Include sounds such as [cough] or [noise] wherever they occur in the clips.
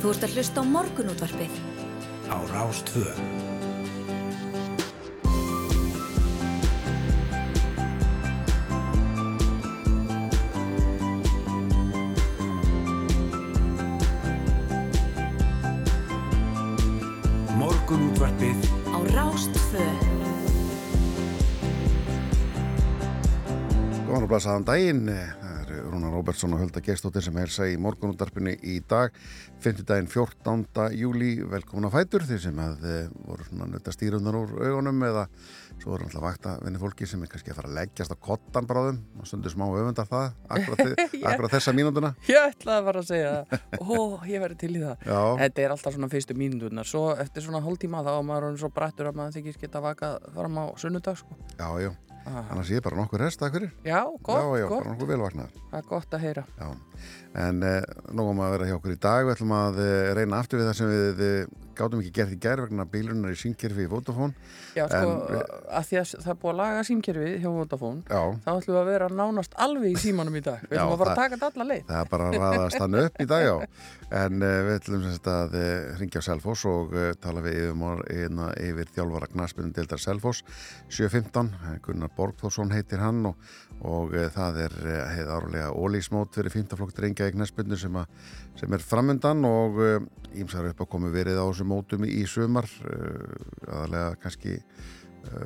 Þú ert að hlusta á morgunútvarpið. Á Rástvö. Morgunútvarpið Á Rástvö. Góðan og blæsaðan daginn, er Róbertsson og Hölda Gerstóttir sem helsa í morgunúndarpinu í dag, 5. daginn 14. júli, velkomin að fætur þeir sem að e, voru svona nötta stýrundar úr augunum eða svo voru alltaf vakta vinni fólki sem er kannski að fara að leggjast á kottan bráðum og stundur smá öfundar það, akkurat, [laughs] þessa mínúnduna. Ég ætlaði bara að segja það Ó, ég verði til í það Já. Þetta er alltaf svona fyrstu mínúturnar Svo eftir svona hálftíma þá er maður orðinn svo brættur að maður þykist geta vakað fram á sunnudag sko. Já, já, ah. annars ég er bara nokkur rest, takk fyrir. Já, gott, já, já, gott bara nokkur velvaknaður. Það er gott að heyra Já, en eh, nógum að vera hjá okkur í dag við ætlum að eh, reyna aftur við það sem við eh, gátum ekki gert í gær vegna bílunar í syngkerfi í Vodafone. Já, sko, En- að því að það er búið að laga símkerfið hjá Vodafone Já, þá ætlum við að vera nánast alveg í símanum í dag. Við ætlum að fara að taka þetta alla leið. það er bara að raðast hann upp í dag já, en uh, við ætlum sem sagt að uh, ringja á Selfoss og uh, tala við yfir, yfir, yfir þjálfara knaspinu deildar Selfoss 7.15, Gunnar Borgþórsson heitir hann og, og uh, það er heið árlega ólísmót fyrir 15 flokk drengja í knaspinu sem, að- sem er framundan og ímsar upp að komi verið á þessu mótum í sumar aðalega kannski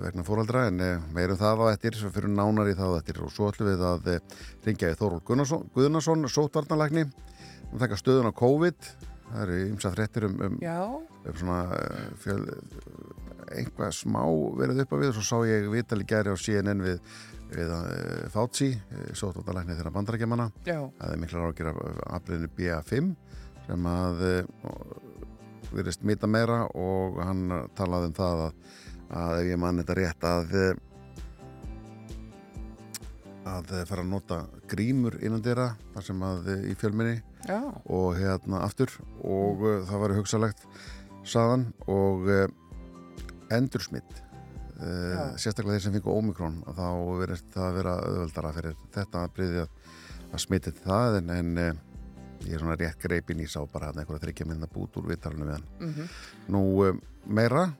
vegna fóraldra en meirum það á eftir svo fyrir nánar í það á eftir. Og svo ætlum við að ringja í Þóról Guðnason, Guðnason sótvarnalækni og taka stöðun á COVID. Það eru ymsa fréttir um, um, um svona fjöl, einhvað smá verið upp á við og svo sá ég vitali gæri á CNN við, við uh, Fauci, uh, sótvarnalækni þeirra bandarækjamanna það er miklar ágjör af afbreyðinu BA5 sem að verið smita meira og hann talaði um það að, að ef ég mann þetta rétt að að fara að nota grímur innan dýra þar sem að í fjölminni já. og hérna aftur og það var hugsalegt saðan og endursmitt Já. uh, sérstaklega þeir sem fengu ómikrón þá verið það að vera öðvöldara fyrir þetta að bryðja að smitið það en, en uh, ég er svona rétt greipin í sá bara að einhverja þryggja minna bút úr viðtalinu við hann. Mm nú uh, meira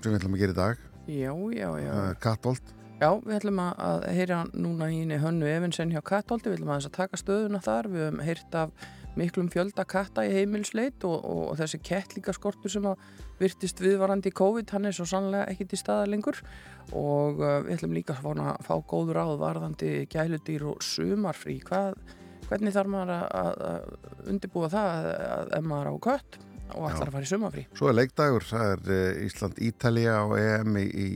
sem við ætlum að gera í dag? Já, já, já. Kattolt Já, við ætlum að, að heyra núna í henni Hönnu Evinsen hjá Kattholti, við ætlum að, að taka stöðuna þar, við höfum heyrt af miklum fjölda katta í heimilsleit og, og, og þessi kettlíkaskortur sem að virtist viðvarandi COVID, hann er svo sannlega ekki til staða lengur. Og uh, við ætlum líka að fá, góður áð varðandi gæludýr og sumarfrí, hvað, hvernig þarf maður að, að, að undirbúa það að, að ef maður á kött og ætlar að fara í sumarfrí? Svo er leikdagur, það er uh, Ísland-Ítalija og EM í, í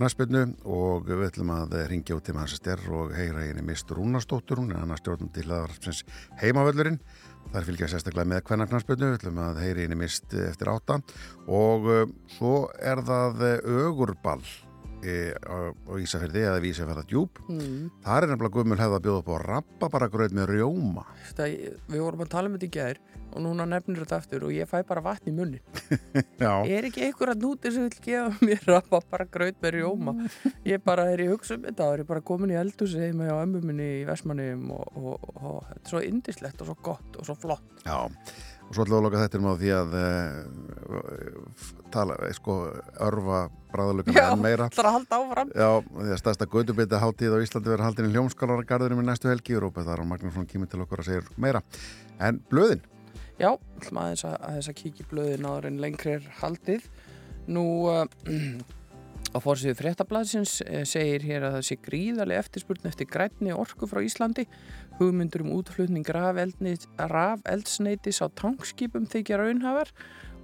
knaspinu og við ætlum að ringja út til Manchester og heyra henni Mist Rúnarsdóttur, hún er annars stjórnum til aðvarpsins heimavöllurinn. Það er fylgjað sérstaklega með hvenna knaspinu, við ætlum að heyra henni Mist eftir átta. Og uh, svo er það ögurball e, á, á Ísafjörði eða Vísafjörða djúb. Mm. Það er nefnilega gummul hefða að bjóða upp á rappa bara gröð með rjóma. Það, við vorum að tala um þetta í gær og núna nefnir þetta aftur og ég fæ bara vatn í munni [laughs] er ekki einhver að núti sem vil gefa mér rappa bara graut með rjóma [laughs] ég bara er í hugsa um þetta og er ég bara komin í eldhúsi heima á ömmu minni í Vestmannum og, og, og, og þetta er svo indislegt og svo gott og svo flott Já, svo ætlum við að loka þetta um á því að uh, tala, eh, sko, örfa bráðalökuna enn meira. það er að halda áfram Já, því að stærsta gödubita hátíð á Íslandi verður haldin í hljómskálargarðurum í næstu helgi og Rópa þar og Magnússon kýmur til okkur að segja meira. En blöðin, Já, ætlum aðeins að, aðeins að kíkja í blöðin áður en lengri er haldið. Nú, uh, [clears throat] á fórsíðu fréttablaðsins uh, segir hér að það sé gríðarlega eftirspurn eftir grænni orku frá Íslandi. Hugmyndur um útflutning rafeldsneitis á tankskipum þykja raunhafar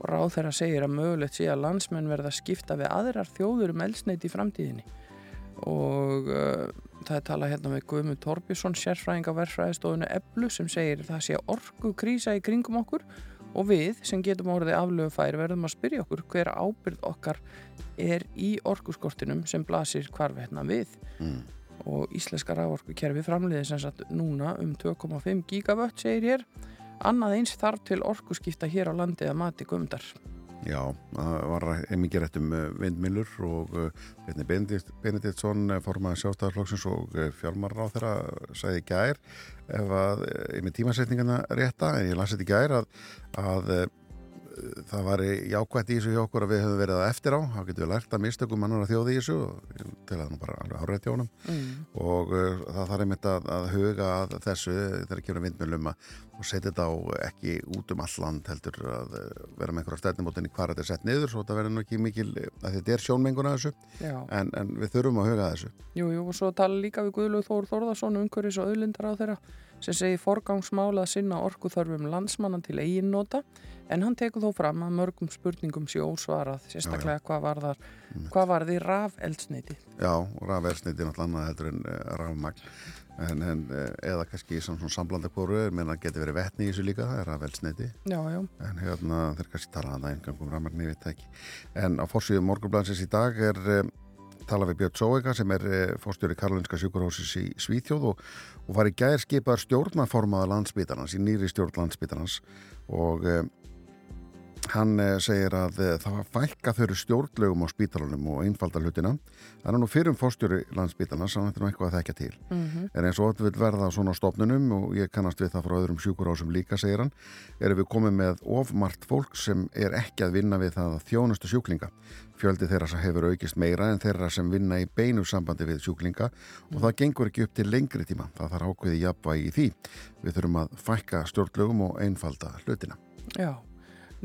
og ráð þeirra segir að mögulegt sé að landsmenn verða að skipta við aðrar þjóður um eldsneiti í framtíðinni. Og uh, það er talað hérna með Guðmund Torbjörnsson, sérfræðing á verðfræðistofunu Eblu sem segir það sé orku krísa í kringum okkur og við sem getum orðið aflöfufæri verðum að spyrja okkur hver ábyrð okkar er í orkuskortinum sem blasir hvarvetna við mm. Og íslenska rávorkukerfi framliði sem sagt núna um 2,5 gigavött segir hér. Annað eins þarf til orkuskipta hér á landi að mati gumdar Já, það var mikið rétt um vindmilur og Benedikt, Benediktsson formaði sjástæðarflokksins og fjármarra á þeirra sæði gær ef að, með tímasetningana rétta en ég lasi þetta gær að, að það var jákvæmt í þessu hjá okkur að við höfum verið að eftir á, þá getum við lært að mistökum mannar að þjóði í þessu til að það bara alveg árætt hjá honum. Mm. og uh, það þarf einmitt að, að huga að þessu þegar verið vindmjölum og setja þetta á ekki út um all land heldur að uh, vera með einhverja stefnumótin í hvað þetta er sett niður svo þetta verður nú ekki mikil, að þetta er sjónmengun að þessu. En, en við þurfum að huga þessu. Jú, jú, og svo tala líka við Guðlúð Þór Þórðarsson umhverjus og auðlindar á þeirra sem segir forgangsmála að sinna orkuþörfum landsmannan til eiginnota en hann tekur þó fram að mörgum spurningum sé ósvarað, sérstaklega já, já. hvað var þar hvað var því rafeldsneiti Já, rafeldsneiti náttúrulega annað heldur en uh, rafmagn. En, en, uh, eða kannski svona samblandakóru menn að geti verið vettni í þessu líka það er rafeldsneiti en hérna þeir kannski tala að það engangum rafmagn, ég veit það ekki. En á fórsíðu morgunblansins í dag er um, tala við Björn Sóega sem er fórstjóri Karolinska sjúkurhósis í Svíþjóð og, og var í gæðir skipað stjórnaformaða landsbytarnans, í nýri stjórn landsbytarnans og um, Hann eh, segir að eh, það var fælka þau stjórnlegum á spítalunum og einfalda hlutina. Það er nú fyrir um fórstjóri landsspítalana sem þetta er eitthvað að þekka til. Mm -hmm. En eins og þetta vil verða á svona stopnunum og ég kannast við það frá öðrum sjúkurásum líka, segir hann, erum við komið með ofmart fólk sem er ekki að vinna við það þjónustu sjúklinga. Fjöldi þeirra sem hefur aukist meira en þeirra sem vinna í beinu sambandi við sjúklinga og það gengur ekki upp til lengri tíma. Það þarf ákveði jafnvægi í því. Við þurfum að fækka stjórnlegum og einfalda hlutina. Já.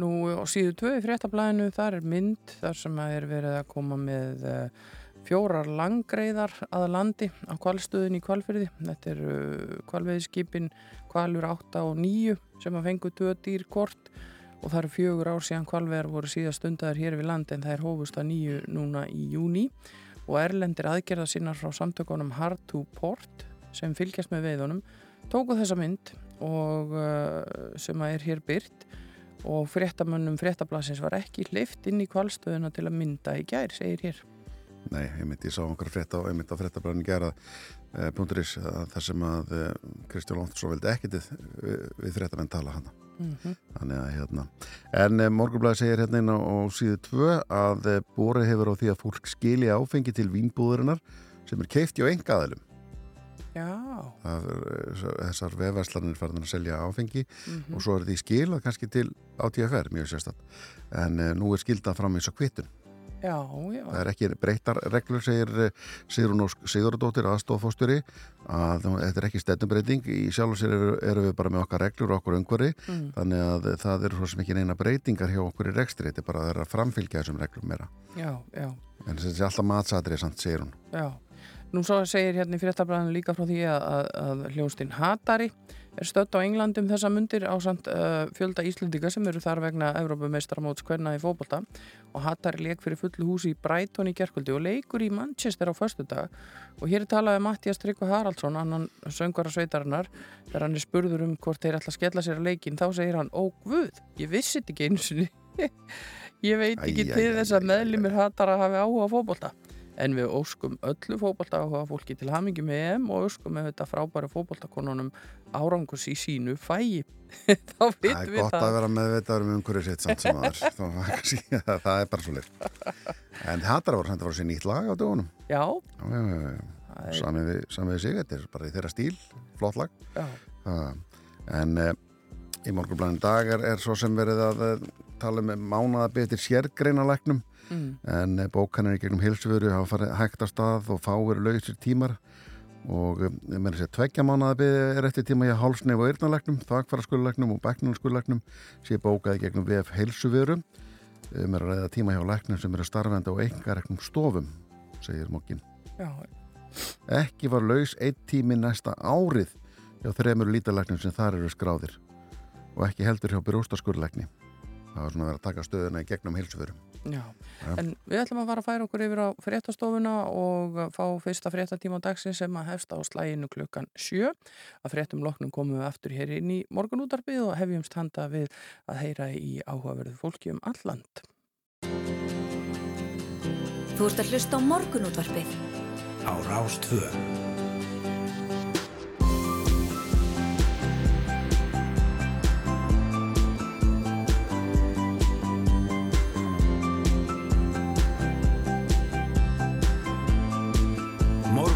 Nú á síðu 2 í fréttablaðinu þar er mynd þar sem að er verið að koma með uh, fjórar langgreiðar að landi á kvalstöðin í kvalfyrði. Þetta eru uh, kvalveðiskipin kvalur 8 og 9 sem að fengu tvö dýr kort og það eru fjögur ár síðan kvalveðar voru síðast stundar hér við land en það er hófust að nýju núna í júni og erlendir aðgerða sinnar frá samtökunum Hard to Port sem fylgjast með veiðunum tóku þessa mynd og uh, sem að er hér byrt og fréttamönnum fréttablasins var ekki hlift inn í kvalstöðuna til að mynda í gær, segir hér. Nei, ég myndi, ég sá einhverja frétta á einmitt á fréttablaðinu gera eh, punkturís þar sem að eh, Kristján Lóndsson vildi ekkit við, við fréttamenn tala hana. Mm -hmm. Þannig að hérna, en eh, morgunblæði segir hérna inn á, á síðu tvö að bórið hefur á því að fólk skilja áfengi til vínbúðurinnar sem er keifti á engaðilum. Það, þessar vefverslanir farðan að selja áfengi mm -hmm. og svo er því skilað kannski til átíðafær mjög sérstaklega en uh, nú er skildað fram eins og kvitun. Já, já. það er ekki breytar reglur segir eh, Sigrun Sigurdóttir aðstofósturi að þetta er ekki stendumbreyting í sjálf og sér eru, eru við bara með okkar reglur og okkur umhverfi. Mm. þannig að það eru svo sem ekki neina breytingar hjá okkur í rekstri, þetta er bara að það er að framfylgja þessum reglum meira. Já, en þetta er alltaf matsadrið, segir hún. Já Nú svo segir hérna í fyrirtablaðinu líka frá því að, að, að hljónstinn Hatari er stött á Englandum þessa mundir á samt uh, fjölda Íslendika sem eru þar vegna Evrópumeistaramóts hverna í fókbalta og Hatari leik fyrir fullu húsi í Brighton í gerkvöldi og leikur í Manchester á förstu dag og hér er talaði Mattias Tryggva Haraldsson, annan söngara sveitarinnar. Þegar hann er spurður um hvort þeir ætla að skella sér að leikin, þá segir hann Ó guð, ég vissi þetta ekki eins [laughs] og ég veit ekki æ, til æ, þess að meðlumir Hatara hafi áhuga fókbalta en við óskum öllu fókbalta áhuga fólki til hamingi með EM og óskum með þetta frábæri fókbaltakonunum árangus í sínu fægi [laughs] þá vitum við það Það er gott að vera meðvitaður um umhverju sitt samt sem aður [laughs] það er bara svo leitt en þetta var að vera sér nýtt lag á dögunum. Já, já. Samið við, við sig, þetta er bara í þeirra stíl flott lag. En e, í morgunblæðin dag er, svo sem verið að eh, tala með um mánaðabitir sérgreinalegnum mm. en eh, bókanir í gegnum hilsuföru hafa farið hægt á stað og fáir lausir tímar. Og ég meina sér tveggja mánuða er eftir tíma í hálsneif og eirnalegnum, þakfara skullegnum og beknum skullegnum sé bókaði gegnum VF hilsuföru um er að reyða tíma hjá legnum sem eru starfandi á engaregnum stofum segir mokkin ekki var laus eitt tími næsta árið hjá þremur lítalegnum sem þar eru skráðir og ekki heldur hjá byrjóstaskurlegni það var svona að vera að taka stöðuna í gegnum hilsuföru Já, ja. en við ætlum að fara að færa okkur yfir á fréttastofuna og fá fyrsta fréttatíma á dagsin sem að hefsta á slæginu klukkan sjö. Að fréttum loknum komum við aftur hér inn í morgunútarbið og hefjumst handa við að heyra í áhugaverðu fólki um alland. Þú ert að hlusta á morgunútarbið á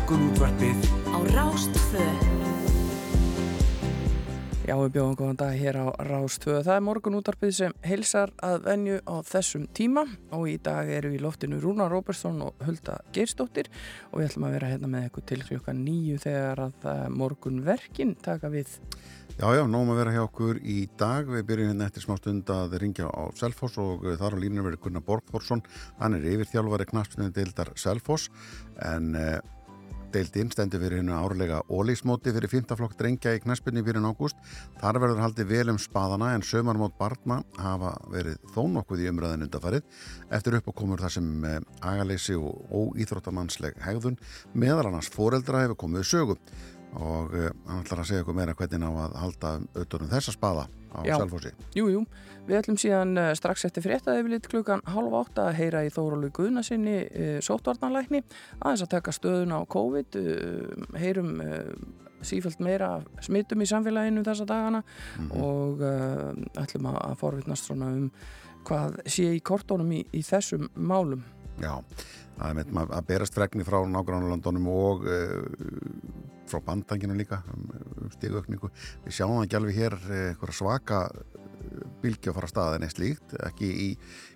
morgun útvarpið á Rástföð Já, við bjóðum góðan dag hér á Rástöðu. Það er morgunútarpið sem heilsar að venju á þessum tíma og í dag eru í loftinu Rúna Róbersson og Hulda Geirstóttir og við ætlum að vera hérna með eitthvað til klukka nýju þegar að eh, morgunverkin taka við. Já, já, nógum að vera hjá okkur í dag. Við byrjum hérna eftir smá stund að ringja á Selfos og eh, þar á línu verið Gunnar Borgforsson. Hann er yfirþjálfari knastinu deildar Selfos en... Uh, deildinn stendur fyrir hennu árlega ólíksmóti fyrir 5. flokk drengja í knæspinni fyrir nágúst. Þar verður haldið vel um spaðana en sömarmót barna hafa verið þó nokkuð í umröðin undarfarið. Eftir upp og komur það sem eh, agaleysi og óýþróttamannsleg hegðun meðal annars foreldra hefur komið sögu og uh, hann ætlar að segja okkur meira hvernig á að halda auðvunum þessa spaða á Salfossi. Jú, jú. Við ætlum síðan uh, strax eftir fréttaði við lit klukkan halv átta að heyra í Þórólu Guðnasinni uh, sótvarnanlækni aðeins að taka stöðun á COVID heyrum sífælt meira smittum í samfélaginu þessa dagana mm -hmm. og ætlum að forvittnast svona um hvað sé í kortónum í, í þessum málum. Já, það er með að berast fregni frá nágrannlandunum og frá bandanginu líka um, um stígökningu. Við sjáum ekki alveg hér eitthvað svaka bylgi að fara að staða en eitt slíkt ekki í,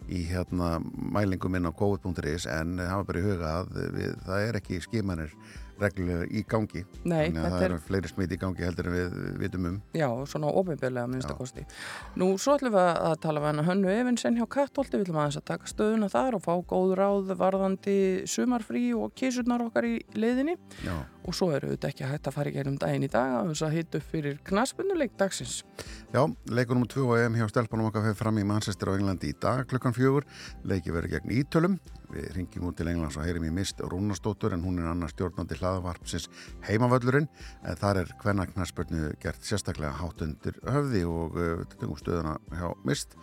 í hérna, mælingum inn á COVID.is en hafa bara í huga að við, það er ekki skimanir reglulega í gangi. Nei, þannig að það eru er... fleiri smiti í gangi heldur en við vitum um. Já, svona ofinbeglega minnstakosti Nú, svo ætlum við að tala við hann að hönnu Evinsen hjá Kattholti, við ætlum að taka stöðuna þar og fá góð ráð varðandi sumarfrí og kísurnar okkar í leiðinni Já. og svo eru þetta ekki hægt að fara í gegnum daginn í dag að þess að hitta upp fyrir knaspunuleik dagsins. Já, leikunum 2 og EM hjá Stelpunum okkar fyrir fram í Manchester og Englandi í dag klukkan fjögur, leiki verið gegn Ítölum Við ringjum út til Englands og heyrim í mist Rúnastóttur en hún er annar stjórnandi hlaðavarpsins heimavöllurinn. Þar er hvernaknarspörnu gert sérstaklega hátt undir höfði og uh, stöðuna hjá mist.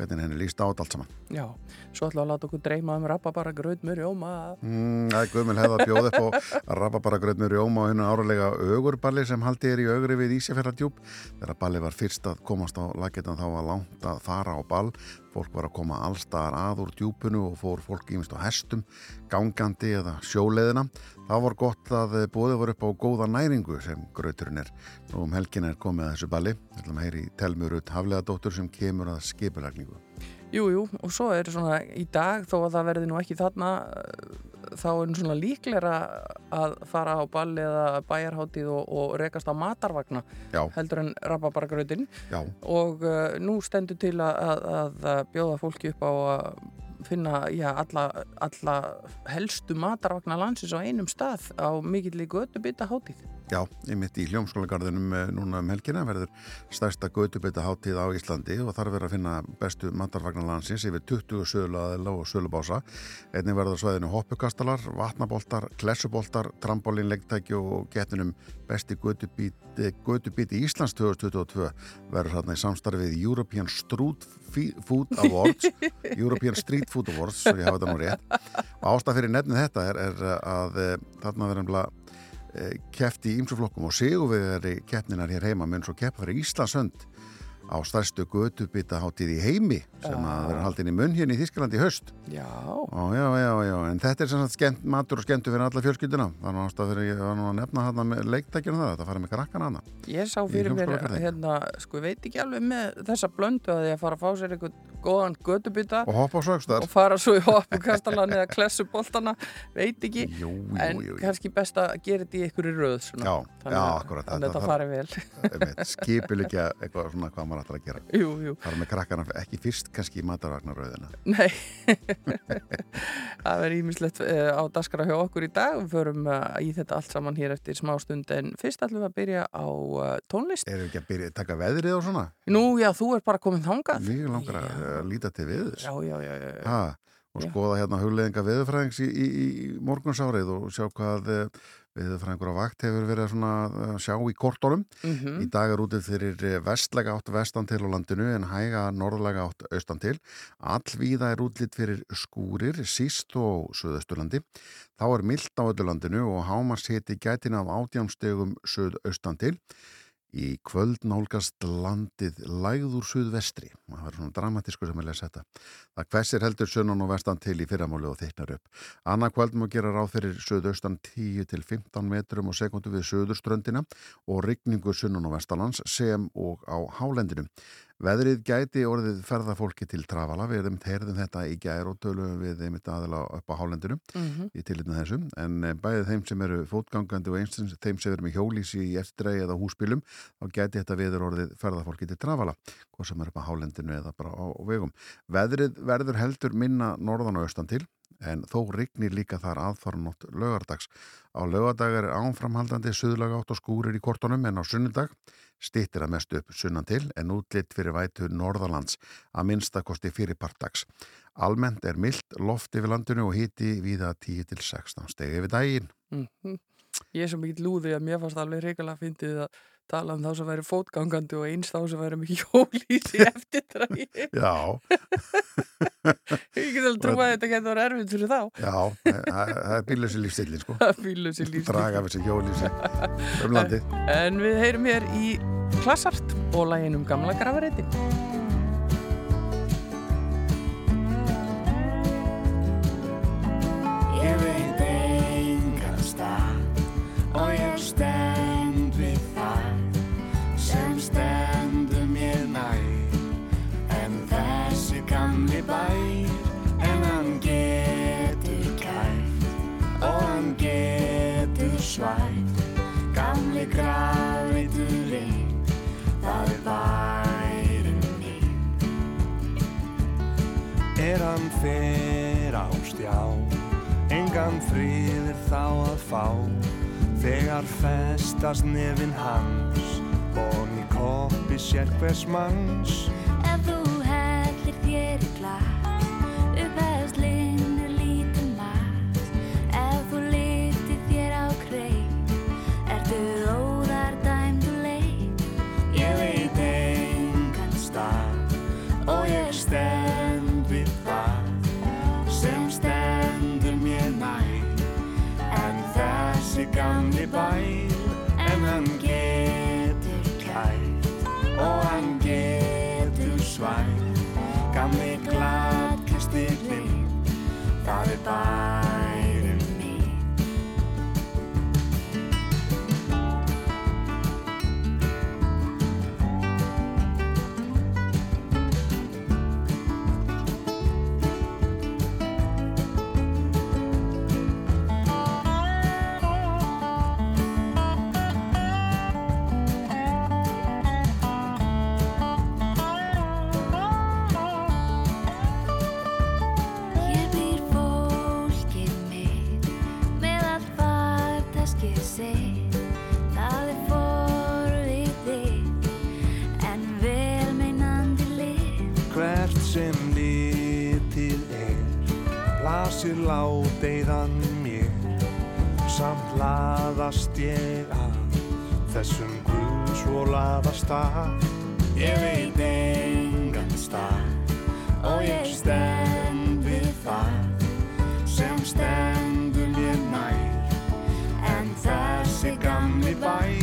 Hvernig henni líst át allt saman? Já, svo ætla að láta okkur dreyma um rababara gröð með rjóma mm, Það er guðmjöl hefða bjóð upp á rababara gröð með rjóma og hennu áralega augurballi sem haldi er í augri við Ísjafjörðardjúb þegar balli var fyrst að komast á lagetan þá var langt að fara á ball fólk var að koma allstaðar að úr djúpunu og fór fólk ímest á hestum gangandi eða sjóleðina það var gott að bóði voru upp á góða næringu sem gröturinn er. Og um helgin er komið að þessu balli. Við ætlum að heyri telmurut haflegadóttur sem kemur að skipulagningu. Jújú, jú, og svo er svona í dag þó að það verði nú ekki þarna þá er svona líklera að fara á balli eða bæjarháttið og, og rekast á matarvagna Já. heldur en rababaragröðin og uh, nú stendur til að, að, að bjóða fólki upp á að finna já, alla, alla helstu matarvagna landsins á einum stað á mikill í gödubita hátíð Já, einmitt í hljómskólagarðinum eh, núna um helgina verður stærsta gödubita hátíð á Íslandi og þar verður að finna bestu matarvagnarlandsins yfir 20 söluaðila og sölubása. Einnig verður svæðinu hoppukastalar, vatnaboltar, klessuboltar, trambolinlegtæki og getunum besti gödubiti Íslands 2022 verður hérna í samstarfið [laughs] European Street Food Awards European Street Food Awards, svo ég hafa þetta nú rétt. Ástað fyrir nefnið þetta er, er að eh, þarna verður Eh, kefti í ymsuflokkum og sigurvegari keppninar hér heima menn svo keppa fyrir Íslandsönd á stærstu gödubitaháttíð í heimi sem já. að vera haldin í munn hérna í Þískland í höst já. Ó, já, já, já, en þetta er sem sagt skemmt, matur og skemmtu fyrir alla fjölskylduna. Það er að nefna hérna með leiktækjum það, það fara með krakkan hana Ég sá fyrir mér, hérna, sko, ég veit ekki alveg með þessa blöndu að ég fara að fá sér einhvern góðan gödubita og hoppa á sögstar og fara svo í hoppukastalan eða klessuboltana, veit ekki. Jú, jú, en jú, kannski best að gera þetta í einhverju röð svona. Þannig að þetta fari vel Maður ætlar að gera. Jú, jú. Fara með krakkana ekki fyrst kannski í matarvagnaröðina Nei. [laughs] Það verður ímislegt uh, á daskara hjá okkur í dag. Við förum uh, í þetta allt saman hér eftir smá stund en fyrst ætlum við að byrja á uh, tónlist. Erum við ekki að byrja taka veðrið og svona? Nú, já, þú er bara komin þangað. Mjög langar að líta til viðs Já, já, já, já. Ha, og skoða hérna hugleðinga viðfræðings í, í, í morgunsárið og sjá hvað viðfræðingur á vakt hefur verið að sjá í kortónum. Mm -hmm. Í dag er útið fyrir vestlega átt vestan til á landinu en hæga norðlega átt austan til. Allvíða er útlitt fyrir skúrir, síst og söðausturlandi. Þá er mildt á öllu landinu og hámars hiti gætin af átjámstegum söðaustan til. Í kvöld nálgast landið lægður suðvestri. Það var svona dramatísku sem ég lesa þetta. Það hversir heldur sunnan og vestan til í fyrramáli og þittnar upp. Anna kvöld má gera ráð fyrir suðaustan 10-15 metrum og sekundu við suðurströndina og rigningu sunnan og vestanlands sem og á hálendinu. Veðrið gæti orðið ferðafólki til trafala, við erum terðin þetta í gær og tölum við einmitt aðila upp á hálendinu mm -hmm. í tilitna þessum, en eh, bæðið þeim sem eru fótgangandi og einstins þeim sem eru með hjólísi í eftirdrei eða húsbílum, þá gæti þetta viður orðið ferðafólki til trafala, hvað sem eru upp á hálendinu eða bara á, vegum. Veðrið verður heldur minna norðan og austan til, en þó rignir líka þar aðfarnótt lögardags. Á lögardag er ánframhaldandi suðlaga átt og skúrir í kortunum en á sunnudag stýttir að mestu upp sunnan til en útlitt fyrir vætu Norðalands að minnstakosti fyrir partdags. Almennt er myllt loft yfir landinu og híti viða 10-16 stegi yfir daginn. Mm -hmm. Ég er svo mikið lúði að mér fannst alveg reyngilega að fyndið að tala um þá sem væri fótgangandi og eins þá sem væri mikið [laughs] hjólísi eftir drægi. Já. [laughs] Ég get alveg trú að þetta getur verið erfitt fyrir þá. Já, það er bílösi lífstillin sko. Það er bílösi lífstillin. Draga af þessi hjólísi um landið. En við heyrum hér í Klassart og læginum Gamla Gravareiti. Bær en hann getur kært og hann getur svært. Gamli graviturinn það er bærin minn. Er hann fer á stjá engan friðir þá að fá. Þegar festast nefin hans og í koppi sér hvers manns þér í glas upphæðast linnur lítið mas Ef þú lyftir þér á kreik ertu óðar dæmdu leik Ég veit engan stað og ég stend við það sem stendur mér nær. En þessi gamli bær það er blasir ládeiðan mér, samt laðast ég að þessum guð svo laðast að. Ég veit engan stað og ég stend við það sem stendur mér nær, en þessi gamli bær,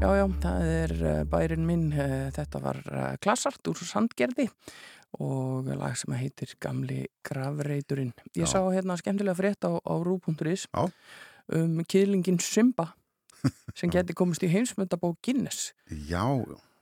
Já, já, það er eh, bærin minn, eh, þetta var eh, Klassart úr Sandgerði og lag sem heitir Gamli Gravreiturinn. Ég Já. sá hérna skemmtilega frétt á, á rú.is Já. um kýlingin Simba sem geti komist í heimsmyndabók Guinness. Já,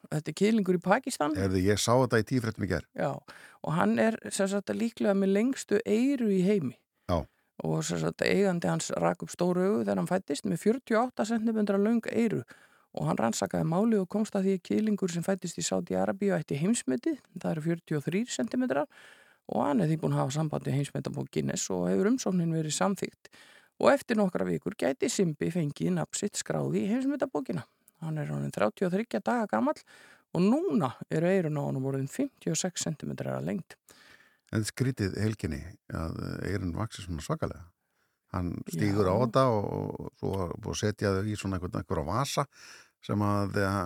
Þetta er kýlingur í Pakistan erði ég sá þetta í tífrættum í gerð. Já, og hann er sagt líklega með lengstu eyru í heimi. Já. Og sagt eigandi hans rak upp stóru augu þegar hann fættist með 48 cm löng eyru og hann rannsakaði máli og komst að því að kýlingur sem fættist í Sáti-Arabíu ætti heimsmyndið, það eru 43 cm og hann því búin að hafa sambandi heimsmyndabók Guinness og hefur umsóknin verið samþygt og eftir nokkra vikur gæti Simbi fengið napsitt skráði í heimsmyndabókina. Hann er honin 33 daga gamall og núna eru eirun á honum orðin 56 cm að lengt En skrítið helginni að eirinn vaksir svona svakalega. Hann stígur Já. á þetta og, og svo setja þau í svona einhverja vasa sem að eh,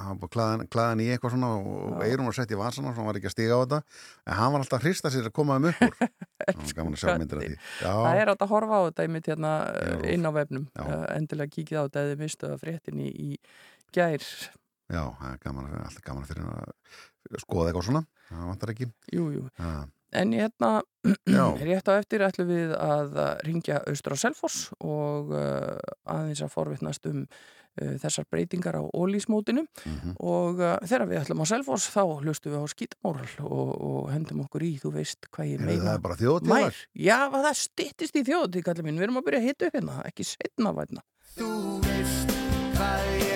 hann búið klaðan, klaðan í eitthvað svona og Já. eirinn var sett í vasana svo hann var ekki að stíga á þetta en hann var alltaf að hrista sér að koma þeim upp úr. [laughs] Það er átt að horfa á þetta einmitt hérna inn á vefnum Já. Eh, endilega kíkið á þetta eða mistu að fréttin í, í gær já, það er gaman, alltaf gaman fyrir að skoða eitthvað svona. Það vantar ekki. Jú, jú, En ég hérna, [clears throat] rétt á eftir ætlum við að ringja austur á Selfoss og uh, aðeins að forvitnast um uh, þessar breytingar á ólísmótinu mhm. og uh, þegar við ætlum á Selfoss þá hlustum við á skítamóral og, og hendum okkur í, þú veist hvað ég meina. Það er bara þjóðtíðar. Mær, já, það styttist í þjóðtíð, kallið mín, við erum að byrja að hita upp hérna, ekki setna vætna. Þú veist hvað ég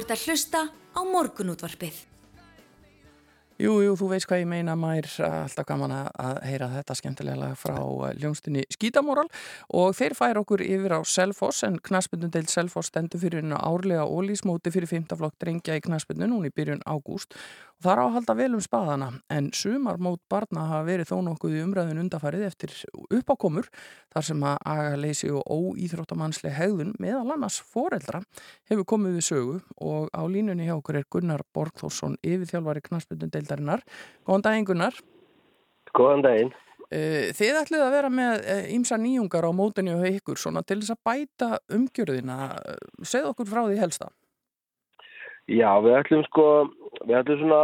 ert að hlusta á morgunútvarpið. Jú, jú, þú veist hvað ég meina mær alltaf gaman að heyra þetta skemmtilega frá eh, hljónstinni Skítamóral og þeir færa okkur yfir á Selfoss en knaspundun deild Selfoss stendur fyrir árlega ólísmóti fyrir 5. flokk drengja í knaspundun núna í byrjun ágúst það er á að halda vel um spaðana en sumarmót barna hafa verið þó nokkuð í umræðun undafarið eftir uppákomur þar sem að agaleysi og óýþróttamannsleg hegðun meðal annars foreldra hefur komið við sögu og á línunni hjá okkur er Gunnar Borgþórsson yfirþjálfari knaspundun deildarinnar. Góðan daginn Gunnar. Góðan daginn. Eh, Þið ætlið að vera með ímsa nýjungar á mótunni og ykkur svona til þess að bæta umgjörðina. Segð okkur frá því helsta. Já, við ætlum sko, við ætlum svona,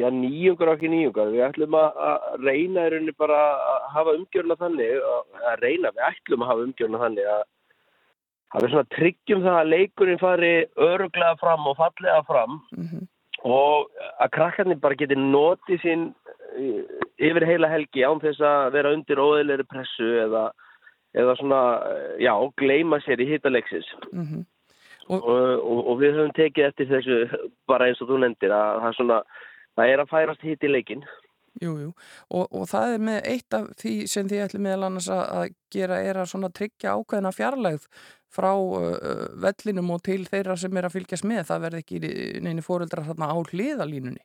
já, nýjungar og ekki nýjungar. Við ætlum að, reyna í rauninni bara að hafa umgjörna þannig, að, reyna, við ætlum að hafa umgjörna þannig að, að við svona tryggjum það að leikurinn fari öruglega fram og fallega fram Mm og að krakkarnir bara geti notið sín yfir heila helgi án þess að vera undir óðilegri pressu eða, eða svona, já, gleyma sér í hitaleiksis. -hmm. Og, og, og við höfum tekið eftir þessu bara eins og þú nefndir að það er svona það er að færast hitt í leikin Jú, jú, og, og það er með eitt af því sem þið ætlum meðal annars að, gera er að svona tryggja ákveðina fjarlægð frá uh, vellinum og til þeirra sem er að fylgjast með, það verði ekki neini fóreldrar þarna á hliðalínunni.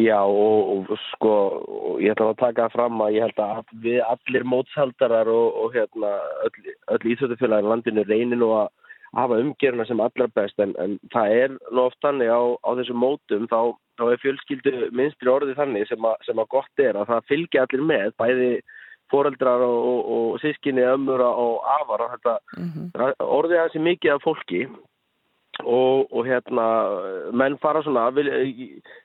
Já og, sko og ég ætla að taka fram að ég held að við allir mótshaldarar og, og hérna öll, öll íþjóðufélagin landinu reynir nú að hafa umgeruna sem allra best en, en það er nú oft þannig á, á þessum mótum þá, þá er fjölskyldu minnstri orðið þannig sem að, sem að gott er að það fylgja allir með bæði foreldrar og, og, og sískinni, ömmur og afar og þetta Mm -hmm. orðið hansi mikið af fólki og, og hérna menn fara svona vilja,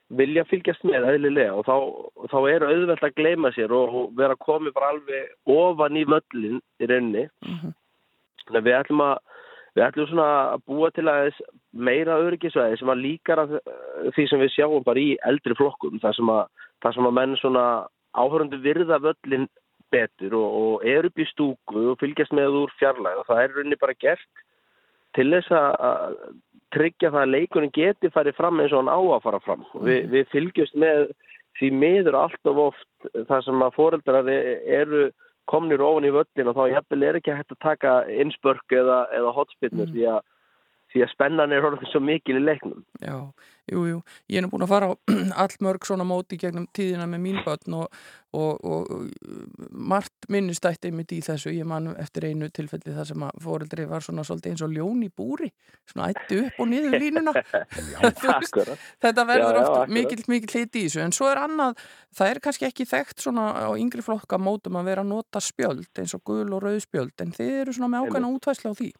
vilja fylgjast með eðlilega og þá, þá er auðvelt að gleyma sér og, vera komið bara alveg ofan í völlin í rauninni þannig að við ætlum að við ætlum svona að búa til aðeins meira öryggisvæði sem að líkara því sem við sjáum bara í eldri flokkum þar sem að, þar sem að menn svona áhörundu virða völlin betur og, og er upp í stúku og fylgjast með úr fjarlæð og það er rauninni bara gert til þess að tryggja það að leikunum geti farið fram eins og hann á að fara fram. Mm. Vi, við fylgjast með því miður allt of oft þar sem að foreldrar e- eru komnir ofan í völlin og þá er ekki hægt að taka innspörk eða, eða hotspinnur Mm. því, að, því að spennan er orðin svo mikil í leiknum. Já, jú, jú, ég er nú búin að fara á [clears throat] all mörg svona móti gegnum tíðina með mín börn og, og, og, og margt minnistætti einmitt í þessu, ég man eftir einu tilfelli þar sem að foreldri var svona svolítið eins og ljón í búri, svona ættu upp og niður línuna. [laughs] [laughs] Akkurat. þetta verður Já, já, oft mikill, mikill hliti í þessu. En svo er annað, það er kannski ekki þekkt svona á yngri flokka mótum að vera að nota spjöld eins og gul og rauð spjöld en þið eru svona með ákveðna útvæsla á því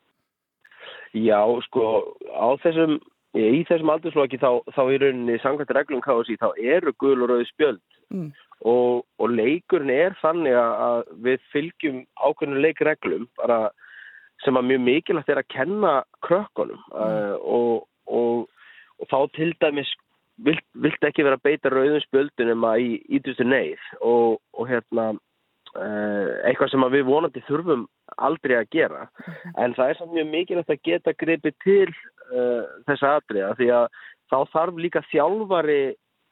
Já, sko, á þessum, í þessum aldursloki þá, þá í rauninni samkvæmt reglum KSI þá eru gul og rauð spjöld. Mm. og, og leikurinn er þannig að við fylgjum ákveðinu leikreglum bara sem að mjög mikilvægt er að kenna krökkunum. Uh, og, og, og þá til dæmis vilt, vilt ekki vera að beita rauðum spjöldunum að í ítustu neyð. Og, og hérna eitthvað sem við vonandi þurfum aldrei að gera. En það er samt mjög mikilvægt að geta gripið til uh, þessa atriða því að þá þarf líka þjálfari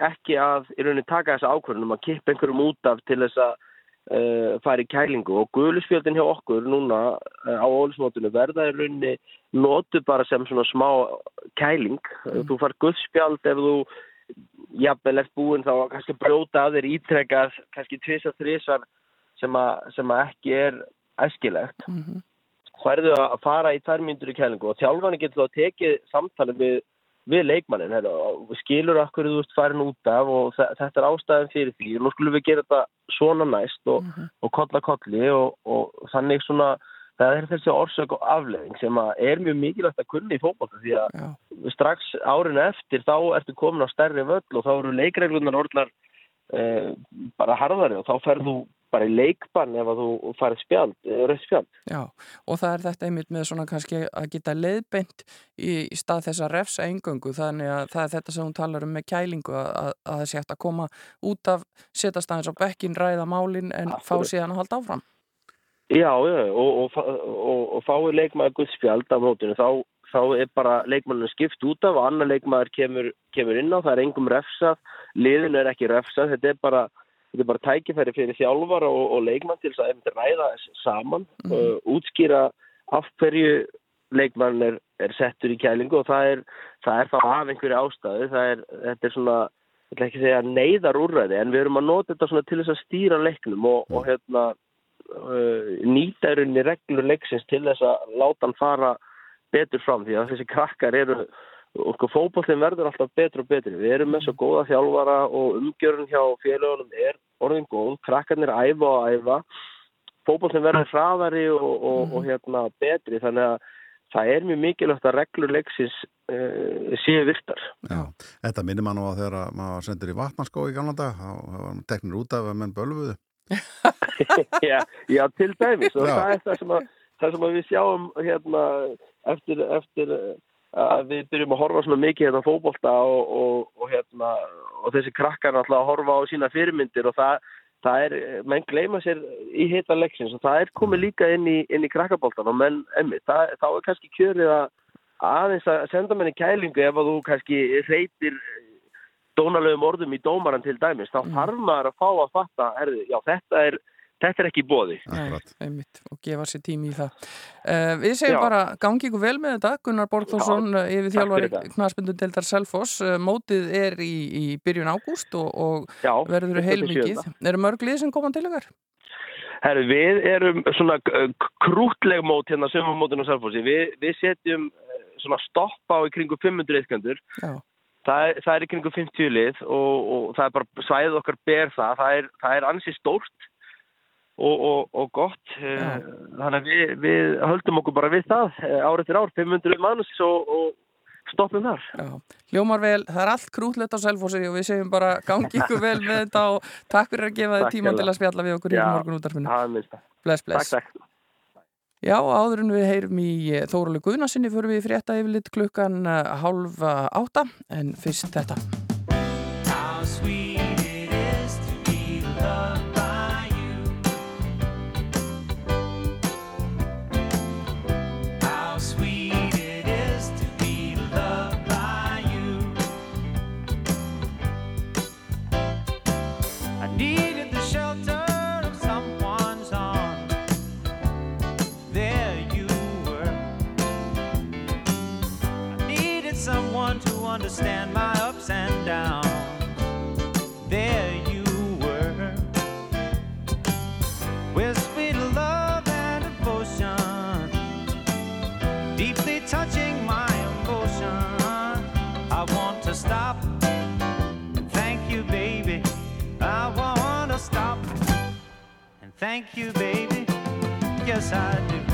ekki að í rauninni taka þessa ákvörðunum að kippa einhverjum út af til þess að uh, fara í kælingu. Og guðlusfjöldin hjá okkur núna uh, á ólismótinu verða í rauninni notu bara sem svona smá kæling. Mm. þú far guðspjald ef þú jafnvel eftir búin þá kannski brjóta að þér ítrekað kannski tvisa þrísar sem, að- sem að ekki er æskilegt. Mm -hmm. færðu að fara í tvær myndur í kælingu og þjálfani getur þá tekið samtali við, við leikmannin herra, og skilur okkur þú ert farin út af og þe- þetta er ástæðan fyrir því. Og nú skulum við gera þetta svona næst og, og kolla kolli og, og þannig svona það er þessi orsök og afleðing sem að er mjög mikilvægt að kunni í fótbolta því að Já, strax árin eftir þá ertu komin á stærri völl og þá eru leikreglunar orðnar eh, bara harðari og þá ferðu bara í leikbann ef að þú farið spjald, rauð spjald Já, og það er þetta einmitt með svona kannski að geta leiðbeint í, stað þess að refsa engöngu þannig að það er þetta sem hún talar um með kælingu að, að, að það sé hægt að koma út af setjast aðeins á bekkin, ræða málin en fá Akkurat. síðan að halda áfram Já, já, og, og, og, og fáið leikmaður guðspjald á mótinu, þá þá er bara leikmanninu skipt út af og annar leikmaður kemur, kemur inn á, það er engum refsað, liðinu er ekki refsað, þetta er bara, þetta er bara tækifæri fyrir þjálfar og, og leikmann til þess að einmitt ræða þess saman, mm. uh, útskýra af hverju leikmann er, er settur í kælingu og það er, það er þá af einhverju ástæðu, það er, þetta er svona, ég ætla ekki að segja neyðar úrræði en við erum að nota þetta til þess að stýra leiknum og, og hérna uh, nýta í rauninni reglur leiksins til þess að láta hann fara betur fram því að þessi krakkar eru og sko fókbólinn verður alltaf betur og betur. Við erum með svo góða þjálfara og umgjörun hjá félagunum er orðin góð. Krakkarnir æfa og æfa. Fókbólinn verður hraðari og, og, og hérna betri. Þannig að það er mjög mikilvægt að reglur leiksins uh, séu virtar. Já, þetta minnir maður nú að þegar maður sendur í vatnarskó í gamlanda þá var teknir út af að menn bölfuðu [laughs] já, já, til dæmis. Og Já. það er það sem, að, það sem við sjáum hérna eftir, eftir að við byrjum að horfa svona mikið hérna á fótbolta og, og, og hérna og þessi krakkar náttúrulega að horfa á sína fyrirmyndir og það, það er, menn gleyma sér í heita leiksins og það er komið líka inn í, inn í krakkaboltan og menn, emmi, það, þá er kannski kjörið að aðeins að senda menni kælingu ef að þú kannski reytir dónalegum orðum í dómaran til dæmis, þá þarf maður að fá að fatta, herði, já þetta er þetta er ekki bóði. Og gefa sér tími í það. Uh, við segjum Já. bara gangi ykkur vel með þetta, Gunnar Borgþórsson, Já, yfir þjálfari deildar Selfoss. Uh, mótið er í, í byrjun ágúst og, og Já, verður 27. heilmikið. Eru mörg lið sem koma til ykkar? Herri, við erum svona krútleg mót hérna sömumótinu á Selfossi. Vi, við setjum svona stoppa á í kringu 500 eitthandur. Já. Það, er- það er í kringu 50 lið og, og það er bara svæðið okkar ber það. Það er, það er ansi stórt og, og, og gott. Já. Uh, Þannig að við, við höldum okkur bara við það uh, ár eftir ár, 500 manns og, og stoppum þar. Já, hljómar vel, það er allt krútlegt á Selfossi og við segjum bara gangi ykkur [laughs] vel með þetta og takk fyrir að gefa þið tíma til að spjalla við okkur í morgun útarfinu. Það. Bless, Takk, bless. takk. Já, áður en við heyrum í Þórulega Guðnarsinni fyrir við frétta yfirlit klukkan eh, hálf eh, átta en fyrst þetta. Understand my ups and downs. There you were. With sweet love and devotion, deeply touching my emotion. I want to stop and thank you, baby. I want to stop and thank you, baby. Yes, I do.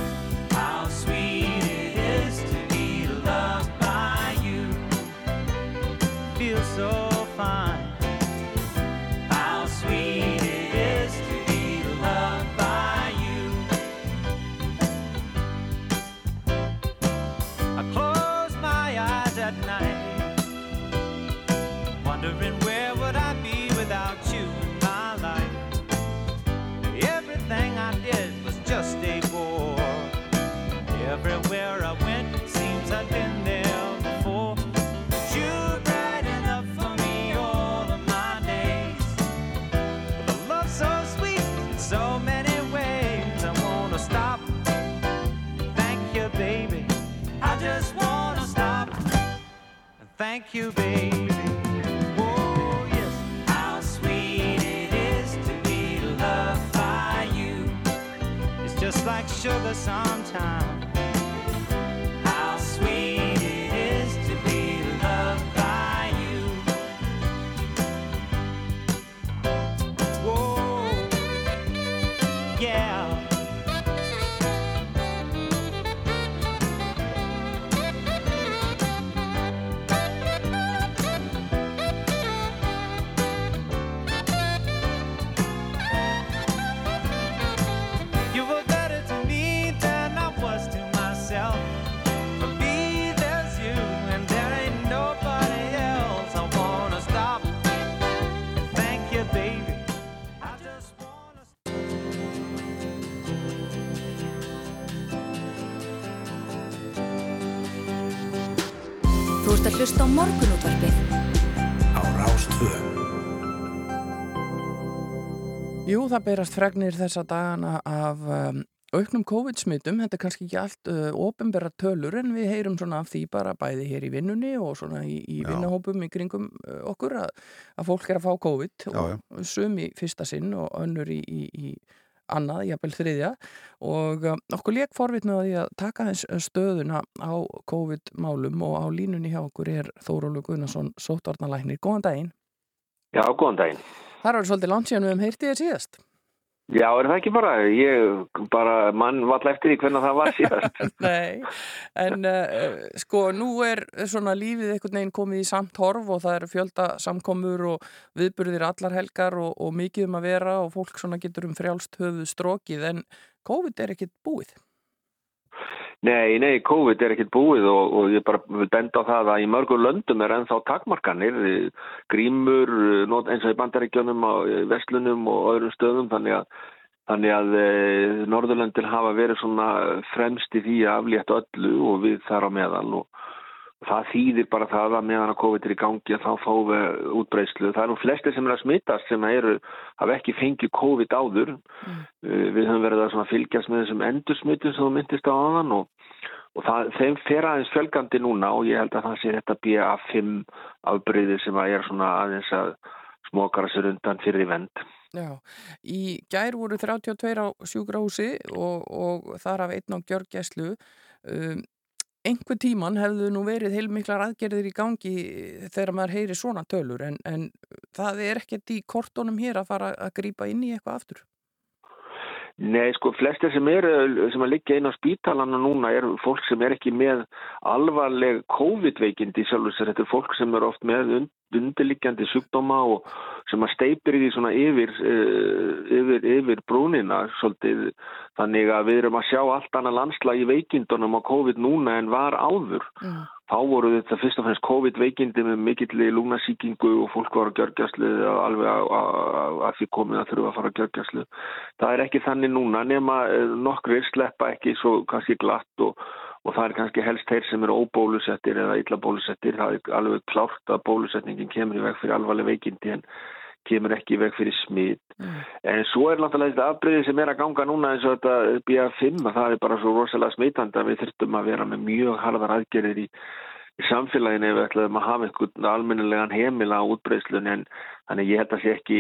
Thank you, baby. Oh, yes. How sweet it is to be loved by you. It's just like sugar sometimes. Morgunútvarpið. Á Rástvö. Jú, það berast fregnir þessa dagana af um, auknum COVID-smittum. Þetta er kannski ekki allt uh, ofinbera tölur en við heyrum svona af því bara bæði hér í vinnunni og svona í, í Já. vinnahópum í kringum uh, okkur að, að fólk er að fá COVID Já, já. og sum í fyrsta sinn og önnur í, í, í annað, jafnvel þriðja og um, okkur leik forvitna að taka þess stöðuna á COVID-málum og á línunni hjá okkur er Þórólu Gunnarsson, sóttvarnalæknir. Góðan daginn. Já, góðan daginn. Það er alveg svolítið langt síðan við hefum heyrtið þér síðast. Já, er það ekki bara? Ég bara mann vall eftir því hvernig það var síðast. [laughs] Nei, en uh, sko nú er svona lífið einhvern veginn komið í samt horf og það eru fjölda samkomur og viðburðir allar helgar og, og mikið um að vera og fólk svona getur um frjálst höfuð strókið en COVID er ekkit búið. Nei, nei, COVID er ekkert búið og, og ég bara benda á það að í mörgur löndum er ennþá takmarkanir, eh, grímur, eh, eins og í bandaríkjunum, á eh, vestlunum og öðrum stöðum, þannig að, þannig að e, Norðurlöndin hafa verið svona fremst í því að aflétta öllu og við þar á meðal og það þýðir bara það að meðan að COVID er í gangi að þá fáum við útbreyslu. Það er nú flestir sem er að smittast sem eru, hafa ekki fengið COVID áður. Uh, Við höfum verið að fylgjast með þessum endursmittum sem þú myndist á aðan og, og það, þeim fer aðeins fjölgandi núna og ég held að það sé þetta BA5 afbreyði sem að er svona aðeins að smokara sér undan fyrir í vend. Já, í gær voru 32 á sjúkrahúsi og, og þar af einn á gjörgæslu. Um, einhver tíman hefðu nú verið heilmiklar aðgerðir í gangi þegar maður heyri svona tölur en, en það er ekkert í kortónum hér að fara að grípa inn í eitthvað aftur. Nei, sko, flestir sem eru, sem að liggja inn á spítalana núna er fólk sem er ekki með alvarleg COVID-veikindi sjálfur sér. Þetta er fólk sem er oft með und, undirliggjandi sjúkdóma og sem að steipir í því svona yfir, uh, yfir, yfir brúnina svolítið. Þannig að við erum að sjá allt annað landslag í veikindunum á COVID núna en var áður. Mm. Þá voru þetta fyrst og fremst COVID-veikindi með mikilli lúnasíkingu og fólk var að gjörgjastlu alveg að, því komið að þurfa að fara að gjörgjastlu. Það er ekki þannig núna nema eh, nokkrir sleppa ekki svo kannski glatt og, og það er kannski helst þeir sem eru óbólusettir eða illa bólusettir. Það er alveg klárt að bólusetningin kemur í veg fyrir alvarleg veikindi en kemur ekki veg fyrir smit. En svo er náttúrulega þetta afbreyði sem er að ganga núna eins og þetta BA5 að það er bara svo rosalega smitandi að við þurftum að vera með mjög harðar aðgerðir í, í samfélaginu ef við ætlaðum að hafa einhvern almennilegan heimila á útbreyslun en þannig ég held að sé ekki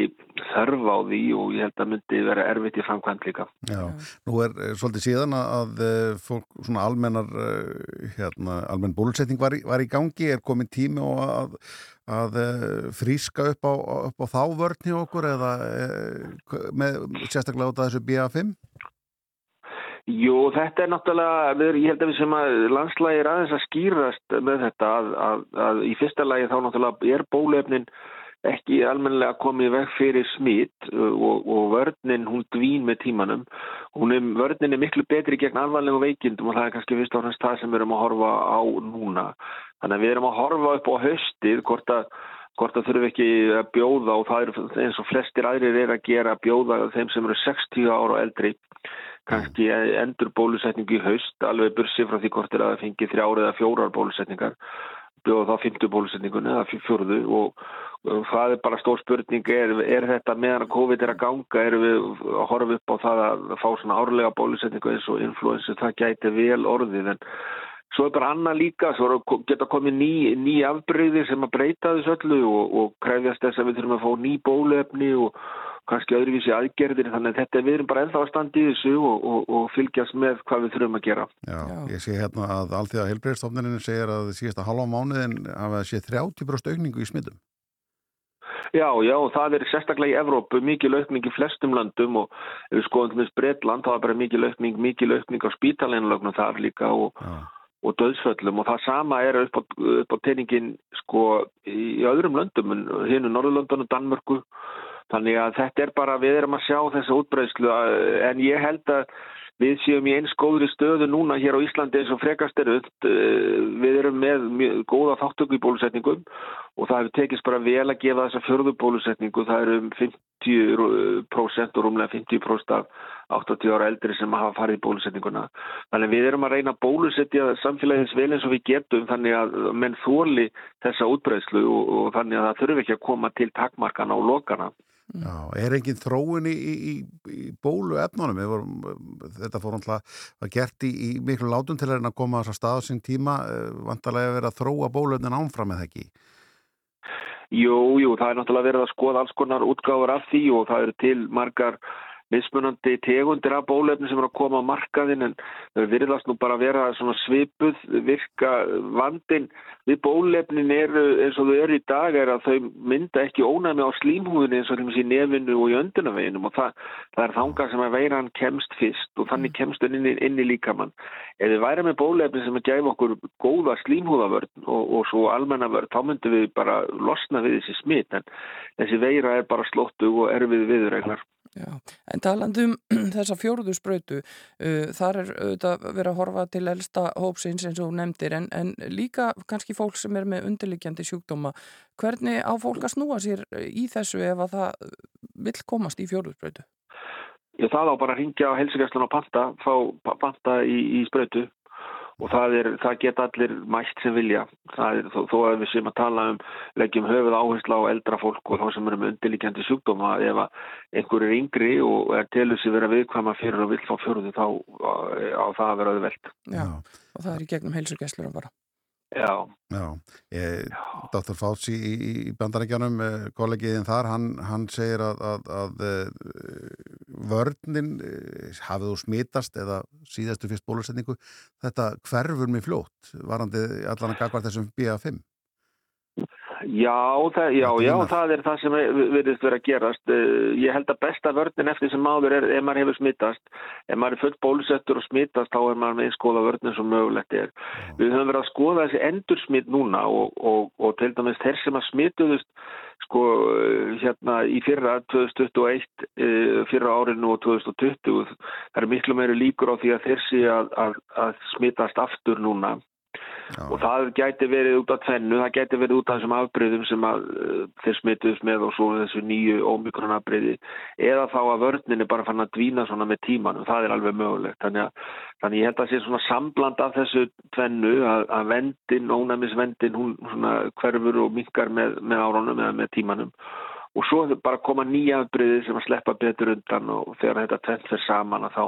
þörf á því og ég held að myndi vera erfitt í framkvæmt líka. Já, nú er eh, svolítið síðan að, að eh, fólk, svona almennar, eh, hérna, almenn bólusetning var í, var í gangi, er komin tími og að, að eh, fríska upp á, upp á þá vörn hjá okkur eða eh, með, sérstaklega út af þessu BA5? Jú, þetta er náttúrulega, erum- ég held að við sem að landslægi er aðeins að skýrast með þetta að, að, að í fyrsta lagi þá náttúrulega er bólefnin ekki almennilega komið veg fyrir smít og, og vörnin hún dvín með tímanum. Er, vörnin er miklu betri gegn alvarlegum veikindum og það er kannski fyrst og fremst það sem við erum að horfa á núna. Þannig að við erum að horfa upp á höstið hvort að hvort það þurfi ekki að bjóða og það er eins og flestir aðrir er að gera að bjóða þeim sem eru 60 ára og eldri kannski endur bólusetningu í haust alveg bursi frá því hvort er að það fengi þrjára eða fjórar bólusetningar bjóða þá fymtu bólusetningunni eða fjó- fjórðu og, og það er bara stór spurning er, er þetta meðan að COVID er að ganga erum við að horfa upp á það að fá svona árlega bólusetningu eins og influensu það gæti vel orðið en Svo er bara annað líka, svo er að geta komið ný, ný afbreyði sem að breyta þessu öllu og, og krefjast þess að við þurfum að fá ný bólefni og kannski öðruvísi aðgerðir. Þannig að þetta við erum bara ennþá að standa í þessu og, og, og fylgjast með hvað við þurfum að gera. Já, Já. ég sé hérna að allþjóða heilbreyðstofnuninu segir að síðasta halva mánuðin hafa sé 30% aukningu í smittum. Já, já, það er sérstaklega í Evrópu mikil aukning í flestum landum og ef við skoðum til þess Bretland, það er bara mikil aukning, mikil aukning á spítalinlögnum þar líka og, og döðsföllum og það sama er upp á, upp á teiningin sko í öðrum löndum, hinu Norðurlöndunum, Danmörku. Þannig að þetta er bara, við erum að sjá þessa útbreyslu en ég held að við séum í eins góðri stöðu núna hér á Íslandi eins og frekast er öll við erum með mjög góða þáttöku í bólusetningum og það hefur tekist bara vel að gefa þessa fjörðu bólusetningu það eru um 50% og rúmlega 50% af, 80 ára eldri sem hafa farið í bólusetninguna. Þannig við erum að reyna að bólusetja samfélagins vel eins og við getum þannig að menn þóli þessa útbreyslu og, og þannig að það þurfi ekki að koma til takmarkana og lokana. Já, er engin þróun í, í, í bólu efnunum? Vorum, þetta fór alltaf að gert í, í miklu látum til að koma á staða sín tíma vantarlega að vera að þróa bóluefnin ánfram eða ekki? Jú, jú, það er náttúrulega verið að skoða alls konar útgáður af því og það eru til margar mismunandi tegundir af bólefni sem er að koma á markaðin en virðast nú bara að vera svona svipuð virka vandin við bólefnin eru eins og þau eru í dag er að þau mynda ekki ónæmi á slímhúðinni eins og þeim í nefinu og í öndunaveginum og það, það er þanga sem að veiran kemst fyrst og þannig kemst þau inn, inn í líkamann. Ef við væri með bólefni sem að gæfa okkur góða slímhúðavörn og, og svo almennavörn þá myndum við bara losna við þessi smitt en þessi veira er bara slóttu og erfið viðreglar. Já, en talandum [clears throat] þessa fjóruðu spröytu, uh, þar er auðvitað verið að horfa til elsta hópsins eins og nefndir, en, en líka kannski fólk sem er með undirlikjandi sjúkdóma, hvernig á fólk að snúa sér í þessu ef að það vil komast í fjóruðu spröytu? Það á bara að ringja á helsugjastlun og panta, fá panta í, í spröytu og það, er, það geta allir mætt sem vilja. Það er þó, þó að við sem að tala um leggjum höfuð áherslu á eldra fólk og þá sem eru með undirlíkjandi sjúkdóma ef einhver er yngri og er telur sér vera viðkvæma fyrir og vill fá fjóruðu þá á það að vera auðvelt. Já, og það er í gegnum heilsugjastlur að bara. Já. Já, ég, Dr. Fauci í, í bandarækjanum, kollegiðin þar, hann, hann segir að, að, að vörninn hafið þú smitast eða síðastu fyrst bólusetningu, þetta hverfur mig fljótt, varandi allan að gagvar þessum BA5? Já, það, já, já, það er það sem verðist verið að gerast. Ég held að besta vörnin eftir sem máður er ef maður hefur smittast. Ef maður er fullt bólusettur og smittast þá er maður með einn skoða vörnin sem mögulegt er. Við höfum verið að skoða þessi endursmitt núna og, og, og til dæmis þeir sem að smittuðust sko hérna í fyrra 2021, fyrra árinu og 2020, það er miklu meiri líkur á því að þeir sé að, að, að smittast aftur núna. Já. og það gæti verið út af tvennu, það gæti verið út af þessum afbreyðum sem að, uh, þeir smituðs með og svo þessu nýju ómikronafbreyði eða þá að vörninni bara fann að dvína svona með tímanum, það er alveg mögulegt. Þannig að þannig ég held að sé svona sambland af þessu tvennu að, að vendin, ónæmisvendin hún svona hverfur og minkar með, með áronum eða með tímanum og svo bara koma nýja afbreyði sem að sleppa betur undan og þegar þetta tvenn fer saman að þá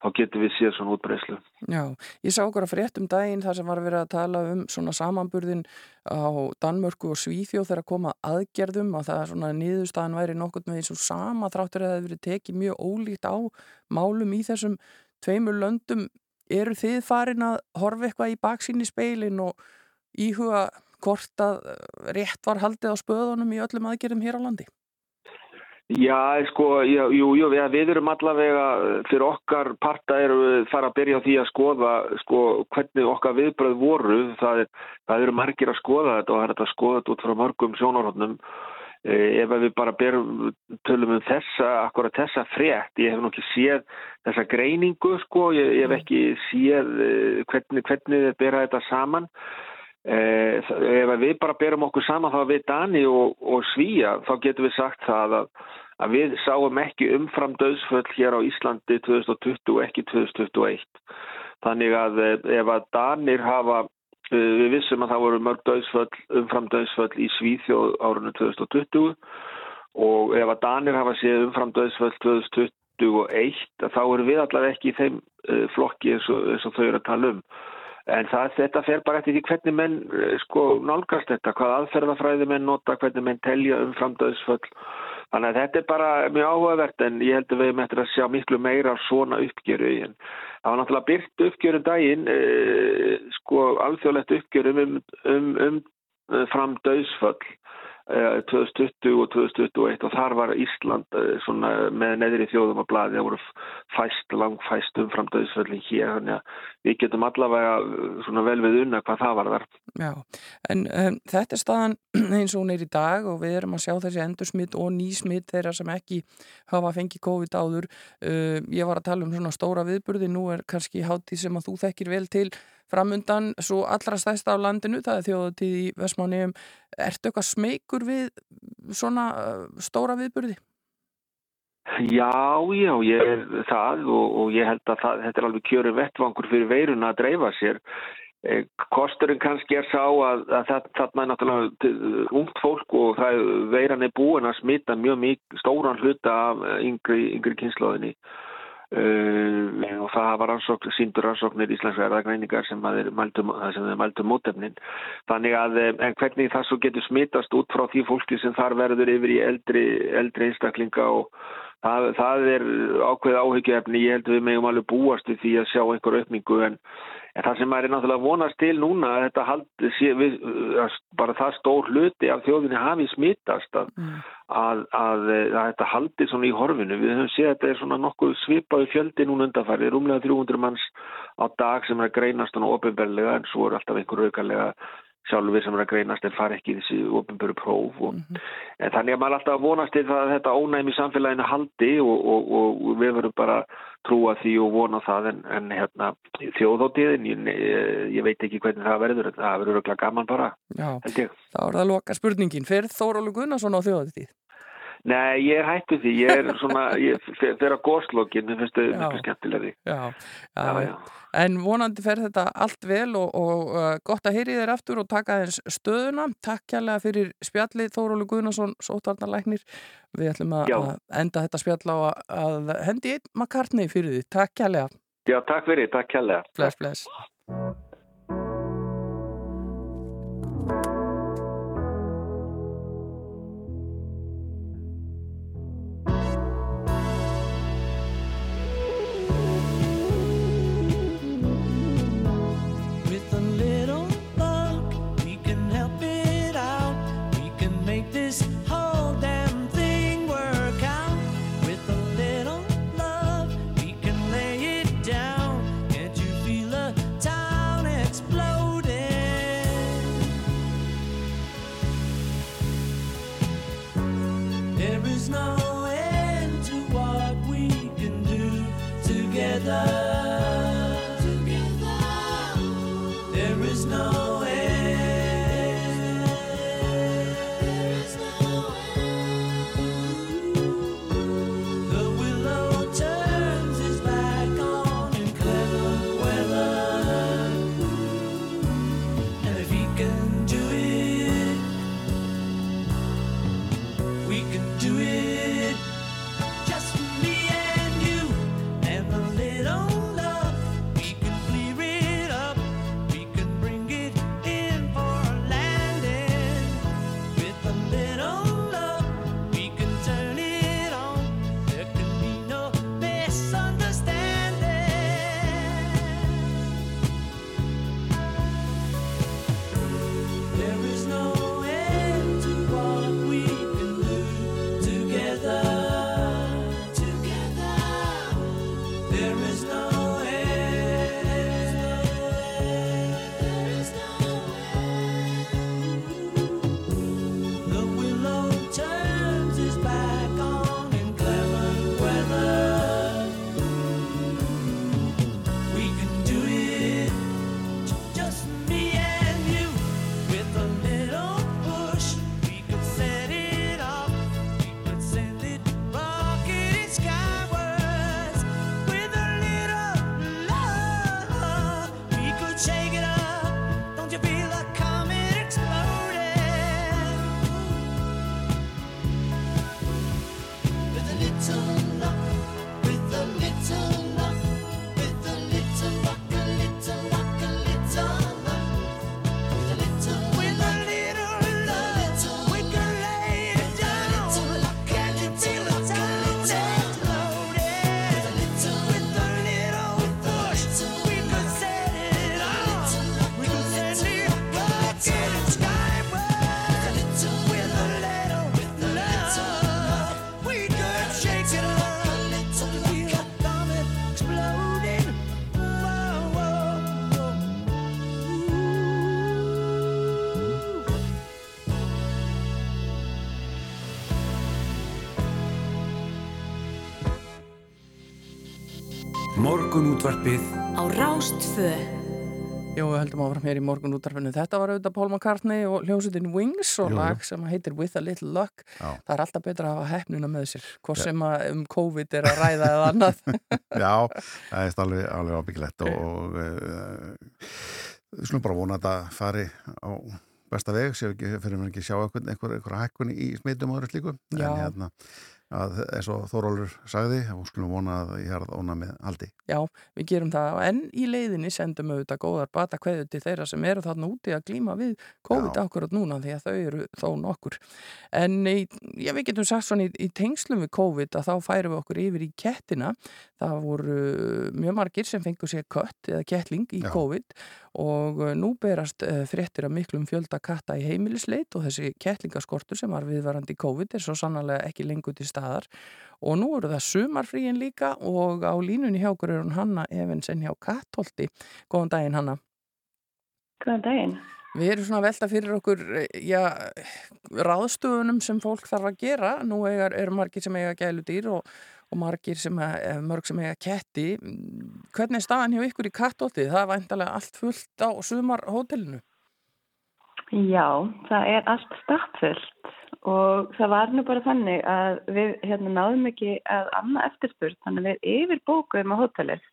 þá getur við séð svona útbreyslu. Já, ég sá okkur að frétt um daginn þar sem var verið að tala um svona samanburðin á Danmörku og Svíþjóð þegar að koma aðgerðum og það er svona niðurstaðan væri nokkurt með eins og sama þráttur að það hefur verið tekið mjög ólíkt á málum í þessum tveimur löndum. Eru þið farin að horfa eitthvað í baksín í speilin og íhuga hvort að rétt var haldið á spöðunum í öllum aðgerðum hér á landi? Já, sko, já, jú, jú, við, við erum allavega, fyrir okkar parta erum við fara að byrja á því að skoða sko, hvernig okkar viðbröð voru, það, það eru margir að skoða þetta og það er að skoða þetta út frá mörgum sjónarhóttnum. E, ef við bara byrjum, tölum um þessa, akkurat þessa frétt, ég hef nokkið séð þessa greiningu, sko, ég, ég hef ekki séð hvernig, hvernig þið byrja þetta saman. Eh, ef við bara berum okkur saman þá við Dani og, og Svíja þá getum við sagt það að, að við sáum ekki umfram döðsföll hér á Íslandi 2020 og ekki 2021 þannig að ef að Danir hafa við vissum að það voru mörg döðsföll umfram döðsföll í Svíþjóð árunni 2020 og ef að Danir hafa séð umfram döðsföll 2021 þá eru við allavega ekki í þeim flokki eins og, eins og þau eru að tala um En það, þetta fer bara eftir því hvernig menn sko nálgast þetta, hvað aðferðafræði menn nota, hvernig menn telja um framdöðsföll. Þannig að þetta er bara mjög áhugavert en ég held að við hefum eftir að sjá miklu meira svona uppgjöru. En það var náttúrulega byrkt uppgjöru daginn, eh, sko alþjóðlegt uppgjöru um, um, um framdöðsföll. 2020 og 2021 og þar var Ísland svona, með neðri þjóðum að bladi það voru fæst, langfæst umfram döðsföllin hér þannig að við getum allavega vel við unna hvað það var þar Já, en um, þetta er staðan [clears throat] eins og hún er í dag og við erum að sjá þessi endursmitt og nýsmitt þeirra sem ekki hafa fengið COVID áður. Uh, ég var að tala um svona stóra viðburði nú er kannski hátíð sem að þú þekkir vel til framundan svo allra stæsta á landinu, það er þjóðatíð í Vestmánum. Ertu eitthvað smeykur við svona stóra viðburði? Já, já, ég er það og, og ég held að það, þetta er alveg kjöru vettvangur fyrir veiruna að dreifa sér. Eh, Kosturinn kannski er sá að, að þarna er náttúrulega ungt fólk og það veiran er búin að smita mjög mjög stóran hluta af eh, yngri, yngri kynnslóðinni. Uh, og það var rannsókn, síndur rannsóknir íslenska erðagreiningar sem þeir mældu mótefnin. Þannig að eh, en hvernig það svo getur smitast út frá því fólki sem þar verður yfir í eldri, eldri einstaklinga og það, það er ákveð áhyggjuefni. Ég held að við megum alveg búast við því að sjá einhver aukningu en, en það sem maður er náttúrulega vonast til núna að þetta haldi, sé, við, að bara það stór hluti af þjóðinni hafi smitast að, að, að, að þetta haldi svona í horfinu. Við höfum séð að þetta er svona nokkuð svipaði fjöldi núna undanfærið, rúmlega 300 manns á dag sem er að greinast svona ofinberlega en svo er alltaf einhver aukarlega sjálfur sem er að greinast en fara ekki í þessi ofinberu próf og, en þannig að maður alltaf að vonast til það að þetta ónæmi samfélaginu haldi og, og, og við verum bara trúa því og vona það en, en hérna þjóðóttiðin ég, ég veit ekki hvernig það verður það verður örugglega gaman bara Já, þá er það loka spurningin. Fer Þórólu Gunnarsson á þjóðatíð? Nei, ég er hættu því, ég er svona [laughs] ég fer fer að góslokkin, mér finnst þau miklu skemmtilegri Já, Já, já, já. En vonandi fer þetta allt vel og, og uh, gott að heyri þér aftur og taka þess stöðuna. Takk kjærlega fyrir spjallið Þórólu Guðnarsson, sótvarnarlæknir. Við ætlum að, enda þetta spjall á að, að hendi einn makartni fyrir því. Takk kjærlega. Já, takk fyrir, takk kærlega Bless, bless. Morgun útvarpið Á Rástfö Jú, við höldum áfram hér í morgun útarfinu. Þetta var auðvitað Paul McCartney og hljómsveitin Wings og Jú, jú. lag sem heitir With a Little Luck. Já. Það er alltaf betra að hafa hefnuna með sér, hvort sem að um COVID er að ræða eða annað. [laughs] Já, það er alveg, alveg ábyggilegt og, og uh, við slum bara vona að þetta fari á besta veg, séu ekki, fyrir maður ekki sjá einhver, einhver, einhver hækkun í smitum og öðru slíku, en hérna að eins og Þórólur sagði og skulum vona að ég harð óna með haldi. Já, við gerum það en í leiðinni sendum auðvitað góðar bata kveðu til þeirra sem eru þarna úti að glíma við COVID Já. akkurat núna því að þau eru þó nokkur. En já, við getum sagt svona í, í tengslum við COVID að þá færum við okkur yfir í kettina. Það voru mjög margir sem fengur sér kött eða kettling í Já. COVID og uh, nú berast uh, fréttir af miklum fjölda katta í heimilisleit og þessi kettlingaskortur sem var viðvarandi í COVID er svo sannarlega ekki lengur til staðar og nú eru það sumarfríin líka og á línunni hjá okkur er hún Hanna Evensen hjá Kattholti. Góðan daginn Hanna. Góðan daginn. Við erum svona að velta fyrir okkur eh, já, ráðstöfunum sem fólk þarf að gera. Nú eigar, eru margir sem eiga gæludýr og, og margir sem eiga, mörg sem eiga ketti. Hvernig er staðan hjá ykkur í Kattholti? Það er væntalega allt fullt á sumarhótelinu. Já, það er allt stappfullt og það var nú bara þannig að við hérna, náðum ekki að annað eftirspurt þannig að við yfirbókuðum á hótelið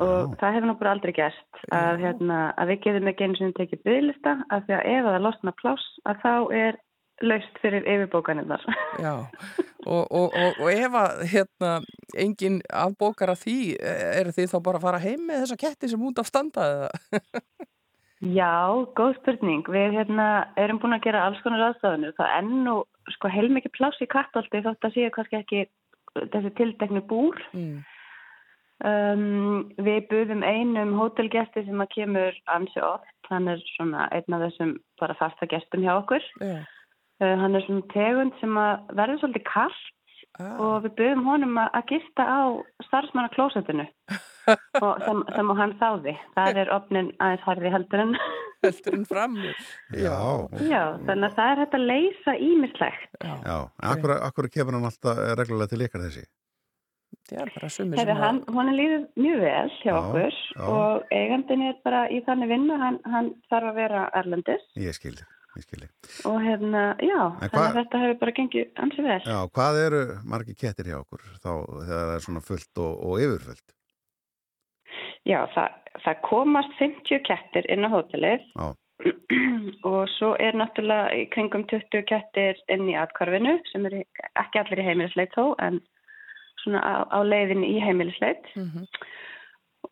og Já. það hefur nú bara aldrei gerst að, hérna, að við getum ekki einu sinni tekið bygglista af því að ef það losna pláss að þá er laust fyrir yfirbókanirnar. Já, og, og, og, og ef að hérna, engin afbókar að því, eru þið þá bara að fara heim með þessa ketti sem út af standa eða? Já, góð spurning. Við hérna, erum búin að gera alls konar aðstafanir. Það er og sko, heilmikið pláss í kattolti þótt að séu kannski ekki þessi tildeknu búr. Mm. Um, við buðum einum hótelgesti sem að kemur ansi oft. Hann er svona einn af þessum bara fasta gestum hjá okkur. Já. Uh, hann er svona tegund sem að verður svolítið kallt Ah. og við buðum honum að, að gista á starfsmanna klósetinu [laughs] og sem, sem hann þáði. Það er opnin aðeins harði heldur en... heldur en fram. Já, Já, þannig að það er hægt að leysa ímislegt. Já, já. Akkur, akkur kemur hann alltaf eh, reglulega til ykkar þessi? það er bara Hefur sem hann, hún er líður mjög vel hjá Já, okkur já. og eigandin er bara í þannig vinnu, hann, hann þarf að vera erlendis Ég skildi, ég skildi. Og hérna, já, En þannig að þetta hefur bara gengið ansi vel. Já, hvað eru margir kettir hjá okkur þá þegar það er svona fullt og, og yfirfullt? Já, það, það komast 50 kettir inn á hótelið Já, [clears throat] og svo er náttúrulega í kringum 20 kettir inn í atkvarfinu sem er ekki allir í heimilisleit þó en svona á, á leiðin í heimilisleit Mhm.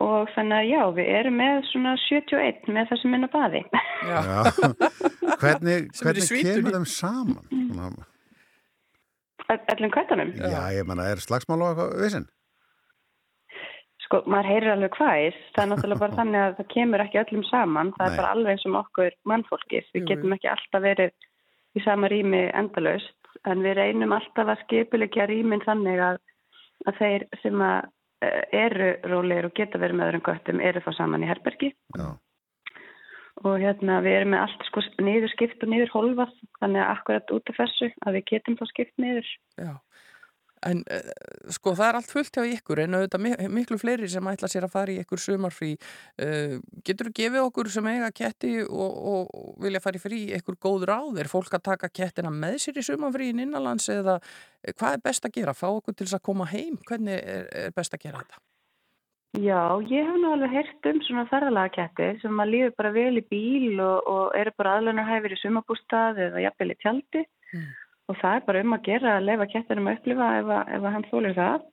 Og þannig að já, við erum með svona 71 með þessum minna baði. Já. [laughs] hvernig, Sem hvernig kemur þeim saman? Svona, Öllum kvættanum. já, ég menna, er slagsmál og eitthvað vissin? Sko, maður heyrir alveg hvæs, það er náttúrulega bara [laughs] þannig að það kemur ekki öllum saman, það Nei. er bara alveg eins og okkur mannfólkið, við getum ekki alltaf verið í sama rými endalaust, en við reynum alltaf að skipulegja rýmin þannig að, að þeir sem að eru rólegir og geta verið með öðrum göttum eru þá saman í herbergi Já, og hérna við erum með allt sko niður skipt og niður holfað, þannig að akkurat út af þessu að við getum þá skipt niður. Já. En uh, sko það er allt fullt hjá ykkur en auðvitað mi- miklu fleiri sem ætla sér að fara í ykkur sumarfrí. Uh, getur þú gefið okkur sem eiga ketti og, og, og vilja fara í frí ykkur góð ráð? Er fólk að taka kettina með sér í sumarfríin innanlands eða eh, hvað er best að gera? Fá okkur til þess að koma heim? Hvernig er, er best að gera þetta? Já, ég hef nú alveg heyrt um svona ferðalagaketti sem að líður bara vel í bíl og, og eru bara aðlunarhæfir í sumabústað eða jafnvel í tjaldi Mm. Og það er bara um að gera að leifa kettinum að upplifa ef, að- ef að hann þólir það.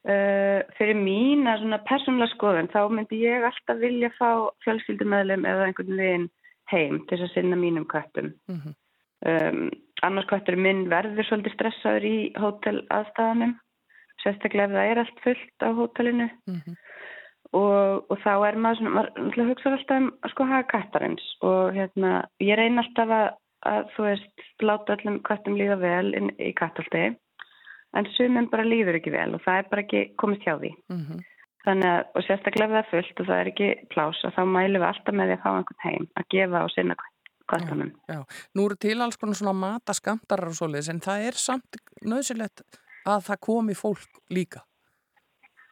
Uh, fyrir mín að svona persónulega skoðun þá myndi ég alltaf vilja fá fjölskyldumöðlum eða einhvern veginn heim til að sinna mínum köttum. Mm Um, annars köttur minn verður svolítið stressaður í hótel aðstæðanum, sérstaklega ef það er allt fullt á hótelinu -hmm. og, og þá er maður svona, maður hugsa alltaf um að sko hafa kattarins og hérna, ég reyna alltaf að, að þú veist, láta öllum kattum líða vel inn í kattaldi en sumum bara líður ekki vel og það er bara ekki komist hjá því. Mm Þannig að, og sérstaklega það er fullt og það er ekki plás og þá mælum við alltaf með því að fá einhvern heim að gefa og sinna kattunum. Já, nú eru til alls konar svona mataskamtarar og svoleiðis en það er samt nöðsilegt að það komi fólk líka.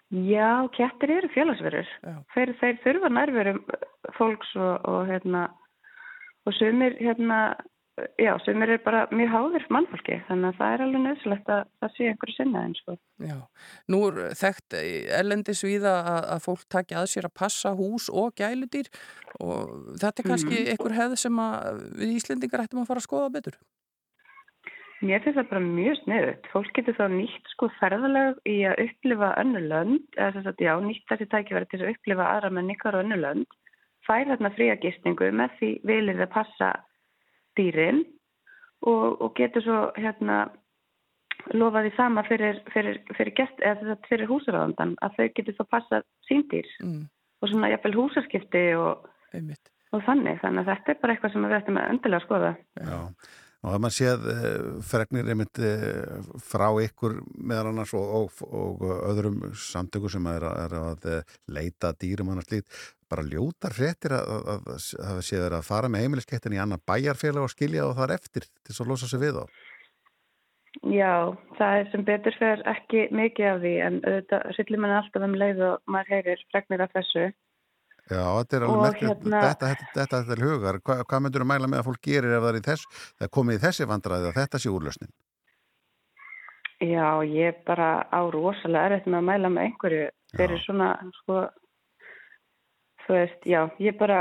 Já, kettir eru félagsverður. Já. Þeir, þeir þurfa nærverum fólks og, og hérna, og sumir, hérna, já, sumir er bara mjög háðir mannfólki, þannig að það er alveg nöðsilegt að það sé einhverju sinna eins og. Já, nú er þekkt erlendis við að, að fólk taki að sér að passa hús og gæludýr og þetta er kannski einhver hefð sem að við Íslendingar ættum að fara að skoða betur. Mér finnst það bara mjög sniðut. Fólk getur þá nýtt sko ferðalega í að upplifa önnu lönd, eða þess að já, nýtt þessi tækifæri til að upplifa aðra menningar og önnu lönd, fær þarna fría gistingu með því vilir það passa dýrin og, og getur svo hérna lofaði sama fyrir, fyrir, fyrir, fyrir húsaröðandan að þau getur þá passa síndýr Mm, og svona jafnvel húsaskipti og, einmitt. og þannig. Þannig að þetta er bara eitthvað sem við ættum að öndilega skoða. Já, og það maður séð uh, fregnir einmitt uh, frá ykkur meðal annars og, og, og öðrum samtöku sem er, er að uh, leita dýrum annars lít, bara ljótar fréttir að, að, að, að það sé verið að fara með heimiliskettin í annar bæjarfélag og skilja þá þar eftir til þess að losa sig við þá. Já, það er sem betur fer ekki mikið af því en auðvitað syllir mann alltaf um leið og maður heyrir fregnir af þessu. Já, þetta er alveg merkilegt, hérna- þetta, þetta, þetta, þetta er hugar. Hva, hvað myndur þú mæla með að fólk gerir ef það er í þess, það er komið í þessi vandræði að þetta sé úrlösnin? Já, ég bara á rosalega erfitt með að mæla með einhverju fyrir svona, sko, þú veist, já, ég bara,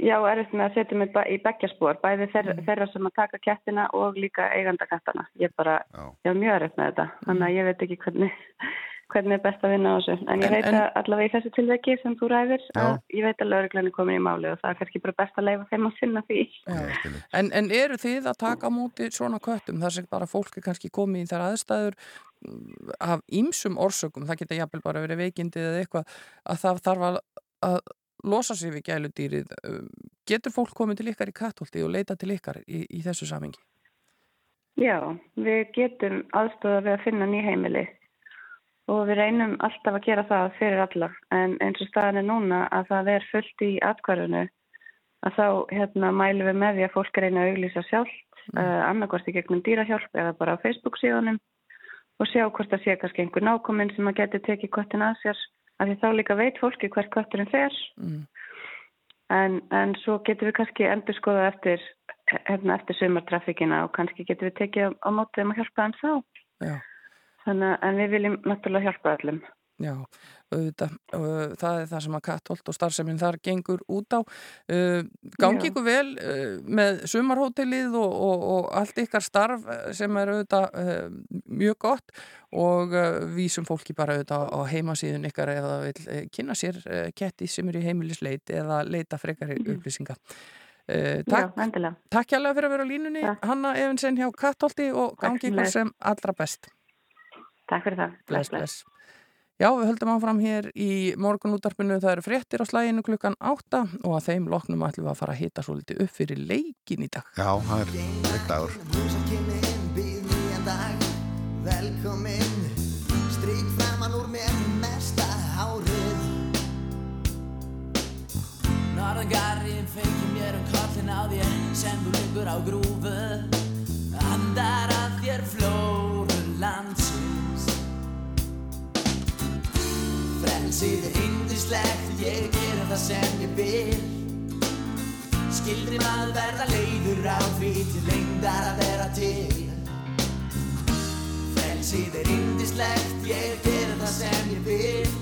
já, erfitt með að setja mig ba- í beggjaspor, bæði þeirra, þeirra sem að taka kettina og líka eiganda kattana. Ég bara, Já. ég var mjög erfitt með þetta, þannig að ég veit ekki hvernig, hvernig er best að vinna á þessu. En ég En- veit en- að allavega í þessu tilveki sem þú ræðir, ég veit að lauruglan er komin í máli og það er kannski bara best að leifa þeim að sinna því. Já. En, en eru þið að taka á móti svona köttum þar sem bara fólk er kannski komið í þær aðstæður mm, af ýmsum orsökum, það geta jafnvel bara verið veikindi eða eitthvað, að það þarf að, að losa sig við gæludýrið. Um, Getur fólk komið til ykkar í kattholti og leita til ykkar í, í þessu samengi? Já, við getum aðstofa við að finna ný heimili og við reynum alltaf að gera það fyrir alla en eins og staðan er núna að það er fullt í atkvarðinu að þá hérna, mælum við með því að fólk reyna að auglýsa sjálft mm. uh, annarkvæmst í gegnum dýrahjálp eða bara á Facebook síðanum og sjá hvort það sé kannski einhver nákominn sem að geti tekið köttin að sér af því þá líka veit fólki hvert kötturinn fer Mm. en, en svo getum við kannski endur skoða eftir, hérna, eftir sumartrafikina og kannski getum við tekið á, á mótið um að hjálpa þeim þá. Já. Þannig að en við viljum náttúrulega hjálpa öllum. Já, auðvitað, uh, það er það sem að Kattholt og starfseminn þar gengur út á. Uh, gangi Já. ykkur vel uh, með sumarhótelið og, og, og allt ykkar starf sem er auðvitað mjög gott og uh, vísum fólki bara auðvitað á heimasíðun ykkar eða vil kynna sér ketti sem eru í heimilisleit eða leita frekari upplýsinga. Uh, takk, Já, endilega. takk hjálpa fyrir að vera á línunni, Takk. Hanna Evensen hjá Kattholti og gangi ykkur sem allra best. Takk fyrir það. Bless, bless. Já, við höldum áfram hér í morgunútarpinu, það eru fréttir á slæginu klukkan 8 og að þeim loknum ætlum við að fara að hita svolítið upp fyrir leikin í dag. Já, það er eitt dagur. Velkomin Strík framan úr mér mesta hárið Norðangarinn fengi mér um kollin á þér sem þú liggur á grúfu Andar að þér flóru Frelsið er indislegt, ég gera það sem ég vil. Skildri maður verða leiður á því til lengdar að vera til. Frelsið er indislegt, ég gera það sem ég vil.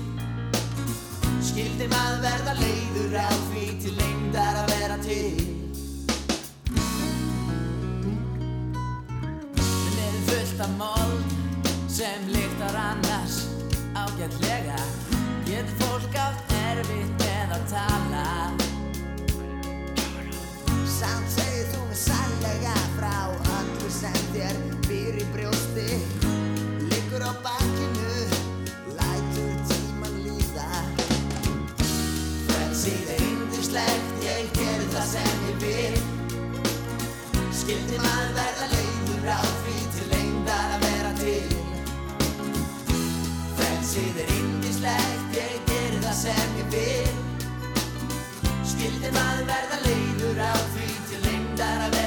Skildi maður verða leiður á því til lengdar að vera til. En er fullt af mold sem lyktar annars ágætlega Getur fólk átt erfitt með að tala? Samt segir þú mig sannlega frá Öllu sem þér býr í brjósti. Liggur á bakinu Lætur tíman líða. Frelsið er yndislegt, ég gerir það sem ég vil. Skildi maður verða leiður á því til lengdar að vera til? Frelsið er yndislegt, sem ég vil. Skildi maður verða leiður á því til lengdar að vera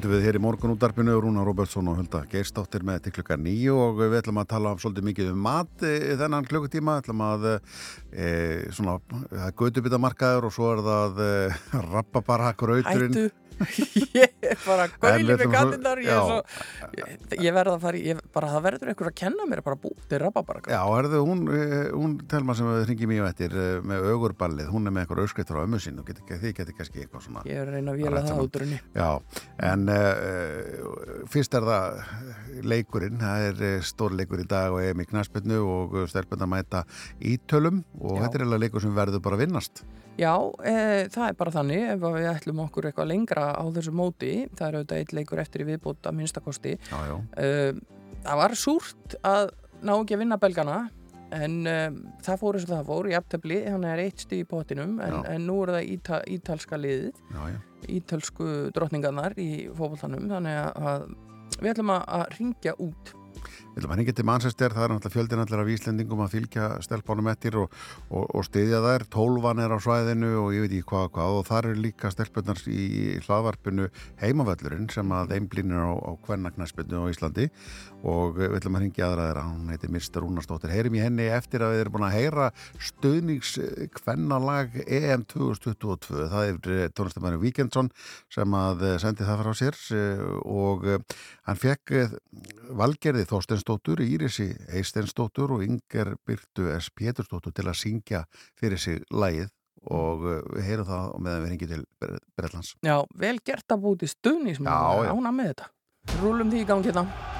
Áframöldu við hér í morgunúttarpinu Rúna Róbertsson og Hulda Geirsdóttir með til klukka nýju og við ætlum að tala svolítið mikið um mat e, þennan klukkutíma. Ætlum að e, svona, það er gödubitamarkaður og svo er það [laughs] e, rappabara grauturinn Hættu [laughs] Ég er bara við með gattinnar Ég, er svo, ég, ég verð að fara ég, bara, Það verður einhver að kenna mér bara búti rabba bara Já, herðu, hún, eh, hún telma sem við hringjum í og eftir eh, með augurballið, hún er með eitthvað auskreitur á ömmu sín og þið getur kannski eitthvað svona Ég er að reyna að Rætt það henni Já, en uh, fyrst er það leikurinn, það er eh, stór leikur í dag og EM í knaspinu og stelpunna mæta ítölum og þetta er alveg leikur sem verður bara að vinnast. Já, e, það er bara þannig ef að við ætlum okkur eitthvað lengra á þessu móti það er auðvitað eitt leikur eftir í viðbútt að minnstakosti Já, já. e, Það var súrt að ná ekki að vinna belgana en e, það fór eins og það fór í aftöfli, hann er eitt stíð í potinum en, en nú er það íta, ítalska liðið Já, ítölsku drottningarnar í fótboltanum þannig að, að við ætlum að, að ringja út Við ætlum að hringja til Manchester, það er náttúrulega fjöldin allir af Íslendingum að fylgja stelpunum eftir og, og, og styðja þær, tólvan er á svæðinu og ég veit ekki hvað og hvað. Og þar eru líka stelpunar í hlaðvarpinu heimavöllurinn sem að einblínir á, á kvennagnarspilnu á Íslandi. Og við ætlum að hringja aðra þeirra, hún heitir Mr. Rúnarsdóttir. Heyrim í henni eftir að við erum búin að heyra stöðnings kvennalag EM 2022, það er tónlistamæri Víkendsson sem að eh, sendi það frá sér eh, og eh, hann fekk eh, Valgerði Þorstensdóttur, Írisi Eistensdóttur og Inger Byrtu S. Pétursdóttur til að syngja fyrir sig lagið og uh, við heyrum það meðan við hringjum til Bretlands. Já, vel gert að búti já. ána með þetta Rúlum því í gangi hérna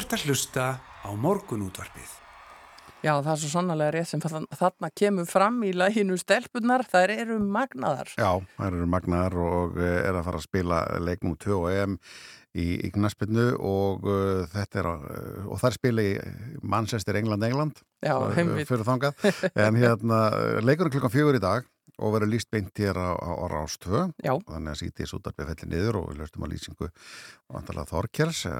ert að hlusta á morgunútvarpið. Já, það er svo sannlega rétt sem þarna, kemur fram í læginu stelpunar, þær eru magnaðar. Já, þær eru magnaðar og eh, er að fara að spila leiknum 2 og EM í, í knaspinu og uh, þetta er uh, og þær spila í Manchester, England, England Já, heimvít. fyrir þangað [laughs] en hérna, leikurinn klukkan fjögur í dag og verður líst beint hér á, á, á Rástvö Já. þannig að sítið sútarpið fellir niður og við löstum að lýsingu vantarlega Þorkjels Já.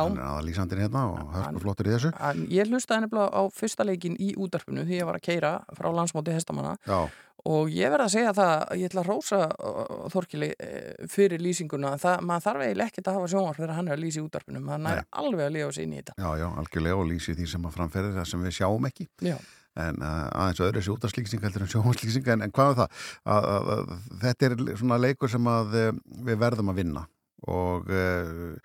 hann er aða lýsandinn hérna og hörsku flottur í þessu En Ég hlustaði nefnilega á fyrsta leikin í útarpinu því ég var að keira frá landsmóti hestamanna Já, og ég verð að segja það, ég ætla að rósa Þorkili fyrir lýsinguna það, maður þarf eiginlega ekkert að hafa sjónvarp þegar hann er að lýsa í útarpinu, maður nær alveg að lifa sér inn í þetta. já, já, algjörlega og lýsi því sem að framferði það sem við sjáum ekki Já. En uh, aðeins öðru sjótaslýsing heldur en sjómaslýsing en, en hvað er það? Að, að, að, þetta er svona leikur sem að uh, við verðum að vinna og uh,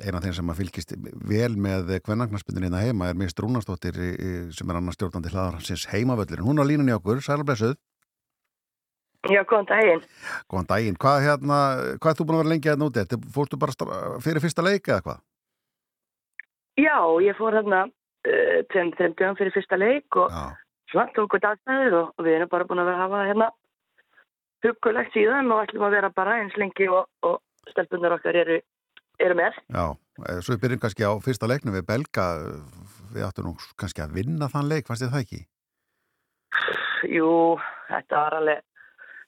eina af þeim sem að fylgist vel með kvennagnarspindin hérna heima er Mist í- sem er annars stjórnandi hlaðar sinns heimavöllur hún á línunni okkur, sælblessuð Já, góðan daginn. góðan daginn, hvað hérna hvað er þú búin að vera lengi hérna úti? Þetta- Fórstu bara fyrir fyrsta leik eða hvað? Já, ég fór hérna tveim, tveim dögum fyrir fyrsta leik og Já. svona tóku dagstæður og, og við erum bara búin að vera að hafa það hérna hugulegt síðan og ætlum að vera bara eins lengi og, og stelpunar okkar eru, eru með. Já, eh, svo við byrjum kannski á fyrsta leiknum við Belga við áttum nú kannski að vinna þann leik, fannst þið það ekki? Jú, þetta var alveg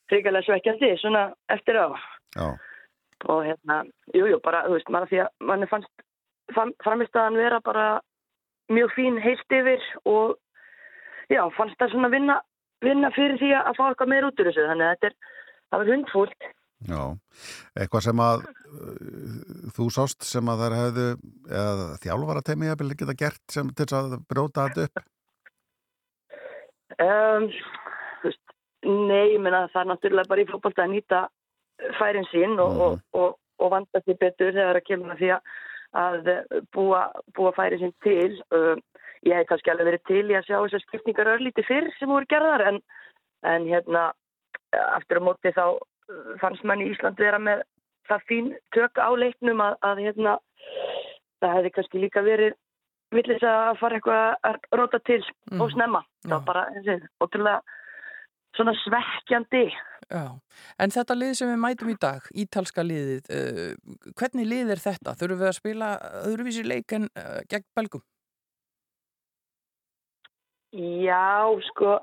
fríkælega svekkjandi svona eftir á Já, og hérna, jú, jú, bara, þú veist, maður því að manni fannst fram, framistæðan vera bara mjög fín heilt yfir og já, fannst það svona vinna, vinna fyrir því að fá eitthvað meir út úr þessu, þannig að þetta er, það var hundfúlt. já eitthvað sem að uh, þú sást sem að þær hefðu eða þjálfara teimi að geta gert sem til að bróta þetta upp? Um, veist, nei, ég meina það er náttúrulega bara í fótbolta að nýta færin sín og, og, og, og vanda sér betur þegar að kemur að því að, að búa, búa færin sín til. Um, ég hef kannski alveg verið til í að sjá þessar skipningar örlíti fyrr sem voru gerðar en, en hérna aftur á móti þá uh, fannst mann í Ísland vera með það fín tök á leiknum að, að hérna það hefði kannski líka verið villis að fara eitthvað að róta til Mm. og snemma. Það var bara, ótrúlega svona svekkjandi. Já, en þetta lið sem við mætum í dag, ítalska liðið, uh, hvernig lið er þetta? Þurfum við að spila öðruvísi leik en uh, gegn belgum? Já, sko,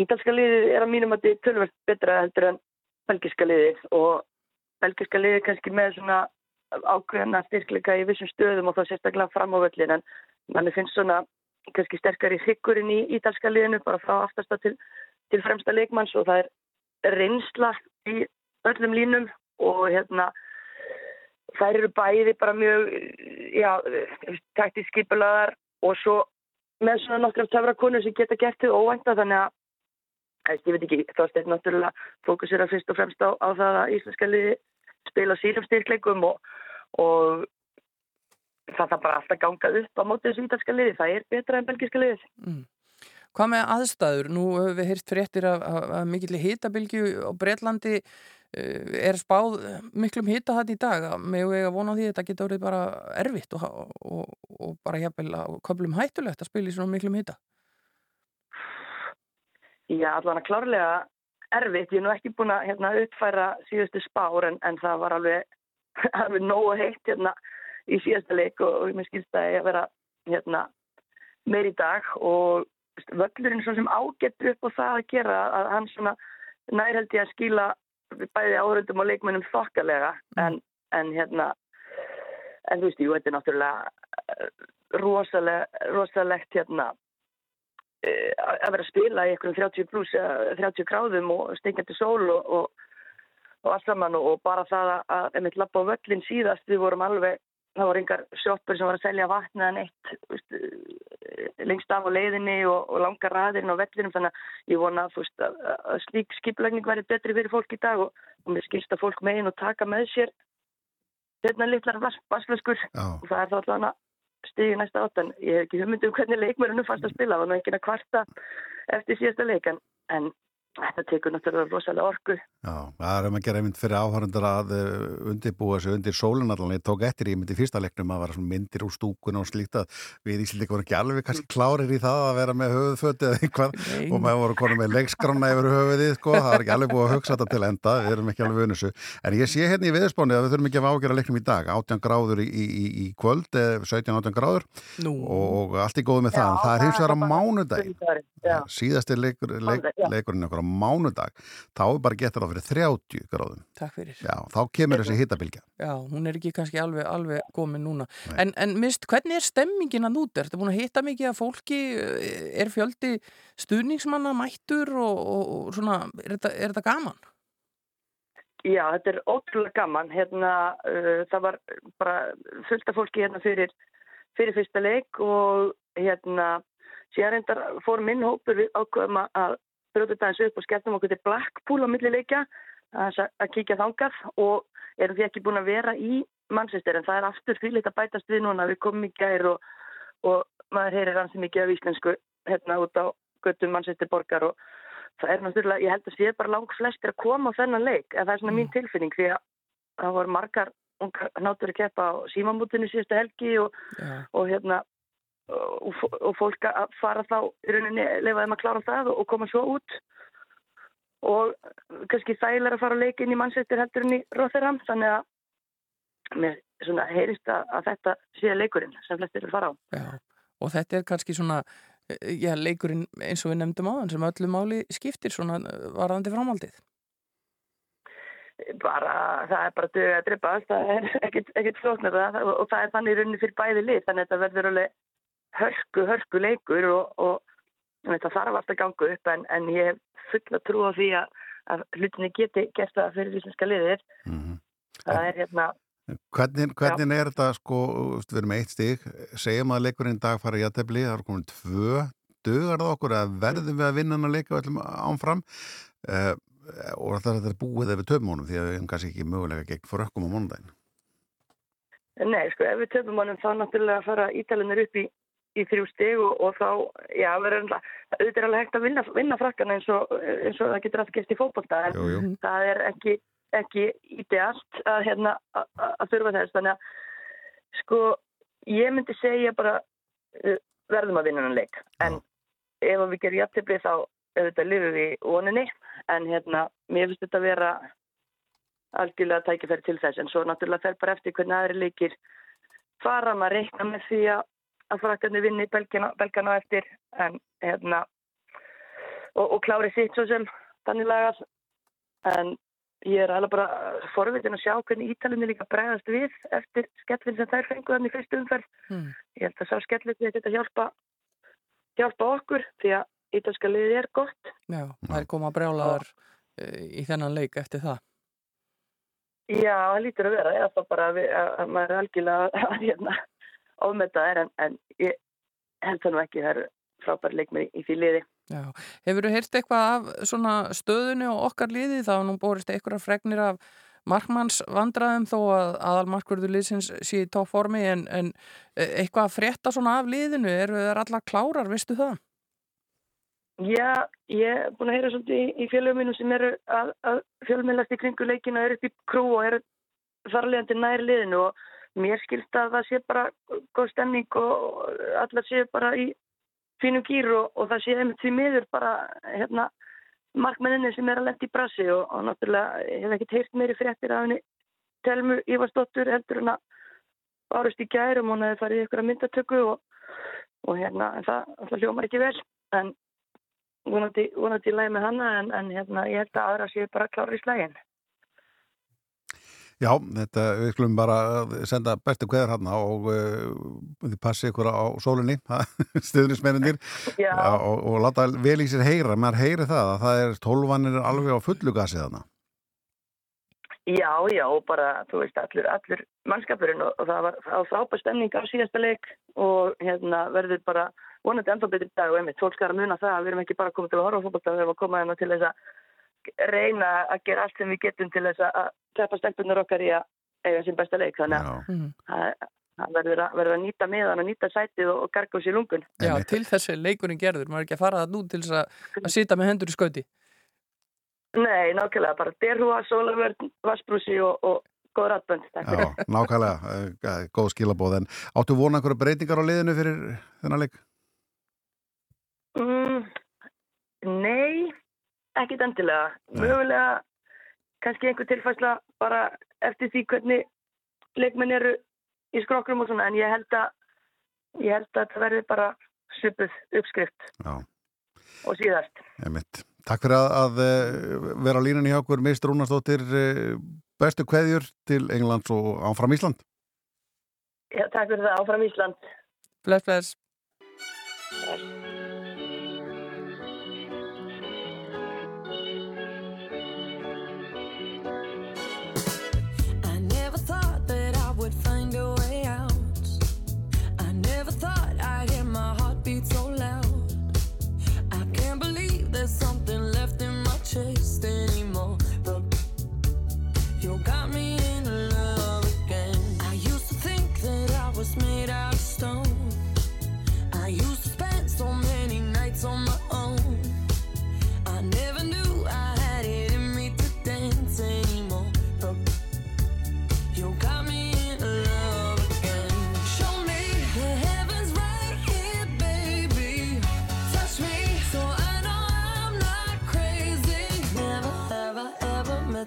ítalska liðið er að mínum að þetta er tölvöld betra heldur en belgiska liðið og belgiska liðið er kannski með svona ákveðna styrkleika í vissum stöðum og þá sérstaklega fram á völlin en manni finnst svona kannski sterkari hryggurinn í ítalska liðinu bara frá aftasta til, til fremsta leikmanns og það er reynsla í öllum línum og hérna þær eru bæði bara mjög já, taktísk skipulaðar og svo með svona nokkrum töfrakonur sem geta gert þau óvænta þannig að ég veit ekki, þá stefn náttúrulega fókusir að fyrst og fremst á, á það að íslenska liði spila sínum styrkleikum og, og það þarf bara alltaf gangað upp á mótið þessu ítalska liði, það er betra en belgiska liðið. Mm. Hvað með aðstæður? Nú höfum við heyrt fréttir af, af, af mikill hitabilgju á Breitlandi. Uh, er spáð miklum hita þetta í dag? Með og ég að vona á því að þetta getur orðið bara erfitt og, og, og bara jafnvel að köflum hættulegt að spila í svona miklum hita. Já, allan að klárlega erfitt. Ég er nú ekki búin að hérna, uppfæra síðustu spár en, en það var alveg, [laughs] alveg nógu heitt hérna, í síðasta leik og, og mér skilst að ég að vera hérna, meir í dag og völlurinn svo sem ágetur upp á það að gera að hann svona nærhaldi að skila bæði áhörundum og leikmennum þokkalega. En, en hérna en þú veist, jú, þetta er náttúrulega rosaleg, rosalegt hérna eh, að vera að spila í einhverjum 30 pluss 30 gráðum og steikjandi sól og, og, og allt saman og, og bara það að, að einmitt lappa á völlin síðast við vorum alveg, það voru engar sjóppur sem var að selja vatna en eitt veist, lengst af á leiðinni og, og langar raðirinn á vellinum þannig að ég vona veist, að, að slík skiplegning væri betri fyrir fólk í dag og, og mér skilst að fólk megin og taka með sér hérna litlar vassflöskur og það er þá allavega stigið næsta átt en ég hef ekki hugmynd um hvernig leikmörunum fannst að spila það var nú ekki að kvarta eftir síðasta leik en, en þetta tekur náttúrulega rosalega orku. Já, það er um að gera einmitt fyrir áhörundar að uh, undirbúa sig undir sólin allan. Ég tók eftir í myndi fyrsta leiknum að vera svona myndir úr stúkun og slíkt að við Íslandi vorum ekki alveg kannski klárir í það að vera með höfuðfötu eða einhvað Nei. og maður voru konum með leikskrána yfir höfuðið, sko. Það er ekki alveg búið að hugsa þetta til enda, við erum ekki alveg vunnusu. En ég sé hérna í viðspáni að við þurfum ekki að ágjöra leiknum í dag, 18 gráður í, í, í, í kvöld, 17-18 gráður Nú. og allt í góðu með það. En það er hins vegar á mánudag þá er bara getur það fyrir 30 gráðum Takk fyrir. já, þá kemur þessi hittabilgja Já, hún er ekki kannski alveg, alveg komin núna. En, en mist, hvernig er stemmingin að núti? Ertu búin að hitta mikið að fólki? Er fjöldi stuðningsmanna mættur og, og, og svona, er þetta, er þetta gaman? Já, þetta er ótrúlega gaman. Hérna, uh, það var bara fullt af fólki hérna fyrir, fyrir fyrsta leik og hérna, síðan reyndar fór minn hópur við ákveðum að- brjóta þetta eins upp og skelltum okkur til Blackpool á milli leikja að, kíkja þangað og erum því ekki búin að vera í Manchester en það er aftur því að bætast við núna. Við komum í gær og, og maður heyrir hansi mikið af íslensku hérna út á göttum Manchester borgar og það er náttúrulega, ég held að sé bara lang flestir að koma á þennan leik, en það er svona mín tilfinning því að það voru margar náttúrulega keppa á símamútinu síðustu helgi og, Já. og hérna og, og- fólk að fara þá í rauninni lefa þeim að klára það og, og koma svo út og kannski þægilega að fara að leika inn í mannsættir heldur en í Rotherham þannig að mér svona heyrist að, að þetta sé leikurinn sem flestir vil fara á. Já. Og þetta er kannski svona, eh, já, leikurinn eins og við nefndum á sem öllu máli skiptir svona eh, varðandi framhaldið. bara, það er bara dög að drepa það er ekkert, flóknar og, það er þannig rauninni fyrir bæði lið þannig að þetta verður alveg hörku, hörku leikur og, og þetta þarf alltaf að ganga upp en, en ég hef fulla trú á því að, að hlutinni geti gert það fyrir íslenska liðir það er hérna hvernig, hvernig er þetta sko, við erum eitt stig. Segjum að leikurinn dag fara í aðtefli það er komin tvö, dugar það okkur að verðum við að vinna hann að leika ánfram uh, og það er þetta búið ef við töfum honum því að við hefum kannski ekki mögulega gegn frökkum á mánudaginn? Nei, sko, ef við töfum honum þá náttúrulega fara ítalinir upp í, í þrjú stig og, og þá, já, verður alltaf, auðvitað er alveg hægt að vinna, vinna frakkana eins og, eins og það getur alltaf gert í fótbolta, en jú, jú. það er ekki, ekki ídealt að, hérna, að, að- þurfa þess, þannig að, sko, ég myndi segja bara, verðum að vinna hann leik, en ef við gerum jafntefni þá, auðvitað lifum við voninni, en hérna, mér finnst þetta að vera algjörlega tækifæri til þess. En svo náttúrulega fer bara eftir hvernig aðri leikir fara. Maður reikna með því að, að frakkarnir vinni belgina, belgana á eftir en hérna og, og klári sitt svo sem þannig lagað en ég er alveg bara forvitin að sjá hvernig Ítalinni líka bregðast við eftir skellin sem þær fengu þannig fyrstu umferð. Hmm. ég held að sá skellin því að þetta hjálpa hjálpa okkur því að ítalska liðið er gott. Já, það er koma brjálaðar eh, í þennan leik eftir það. Já, það lítur að vera, eða þá bara að, við, að, að maður er algjörlega að [laughs] hérna, ofmeta þær en, en ég held það nú ekki, það er frábæri leikmið í, því liði. Já, hefur þú heyrt eitthvað af svona stöðunni og okkar liði þá nú borist eitthvað fregnir af markmanns vandraðum þó að aðalmarkverður liðsins sé í tóformi en, en eh, eitthvað að frétta svona af liðinu, eru þeir allar klárar, veistu það? Já, ég er búin að heyra svolítið í, í fjölum mínum sem eru að, að fjölmiðlast í kringu leikina eru upp í krú og eru farlegandi nær liðinu og mér skilst að það sé bara góð stemning og allar sé bara í fínum gýr og, og það sé einmitt því miður bara hérna markmenninni sem er að lenda í brasi og, og náttúrulega ég hef ekkert heyrt meiri fréttir af henni Telmu Ívarsdóttur heldur en að varust í gærum og hún hefði farið í ykkur að myndatöku og, og hérna það, það hljómar ekki vel en vonandi, vonandi í lagi með hana en, en hérna, ég held að aðra séu bara klára í slægin. Já, þetta, við skulum bara senda bestu kveðar hann og uh, þið passi ykkur á sólinni [laughs] stuðnismenninir Já. og, og láta vel í sér heyra maður heyri það að það er tólvanir alveg á fullu gasið þarna. Já, já, bara, þú veist, allur, allur mannskapurinn og, og það var, frábær stemning á síðasta leik og hérna verður bara vonandi ennþá betri dag og einmitt, fólk skar að muna það að við erum ekki bara komið til að horfa á fólkbólta, við erum að koma hérna til þess að reyna að gera allt sem við getum til þess að keppa stelpunar okkar í að eiga sín besta leik, þannig að það það verður að, verður að nýta miðan og nýta sætið og, og garga úr sér lungun. Já, til þessi leikurinn gerður, maður er ekki að fara það nú til þess að, að sita með hendur í skauti. Nei, nákvæmlega, bara derhúa, sólavörn, vassbrúsi og, og góð ratbönd. Já, nákvæmlega, eh, góð skilabóð en áttu vona einhverju breytingar á liðinu fyrir þennan leik? Mm, nei, ekkit endilega. Mögulega kannski einhver tilfærsla bara eftir því hvernig leikmenn eru í skrokrum og svona, en ég held að ég held að það verði bara svipuð uppskrift Já. og síðast. Einmitt. Takk fyrir að, að eh, vera á línunni hjá okkur, Mr. Rúnarsdóttir, eh, bestu kveðjur til Englands og áfram Ísland. Já, takk fyrir það, áfram Ísland. Bless, bless.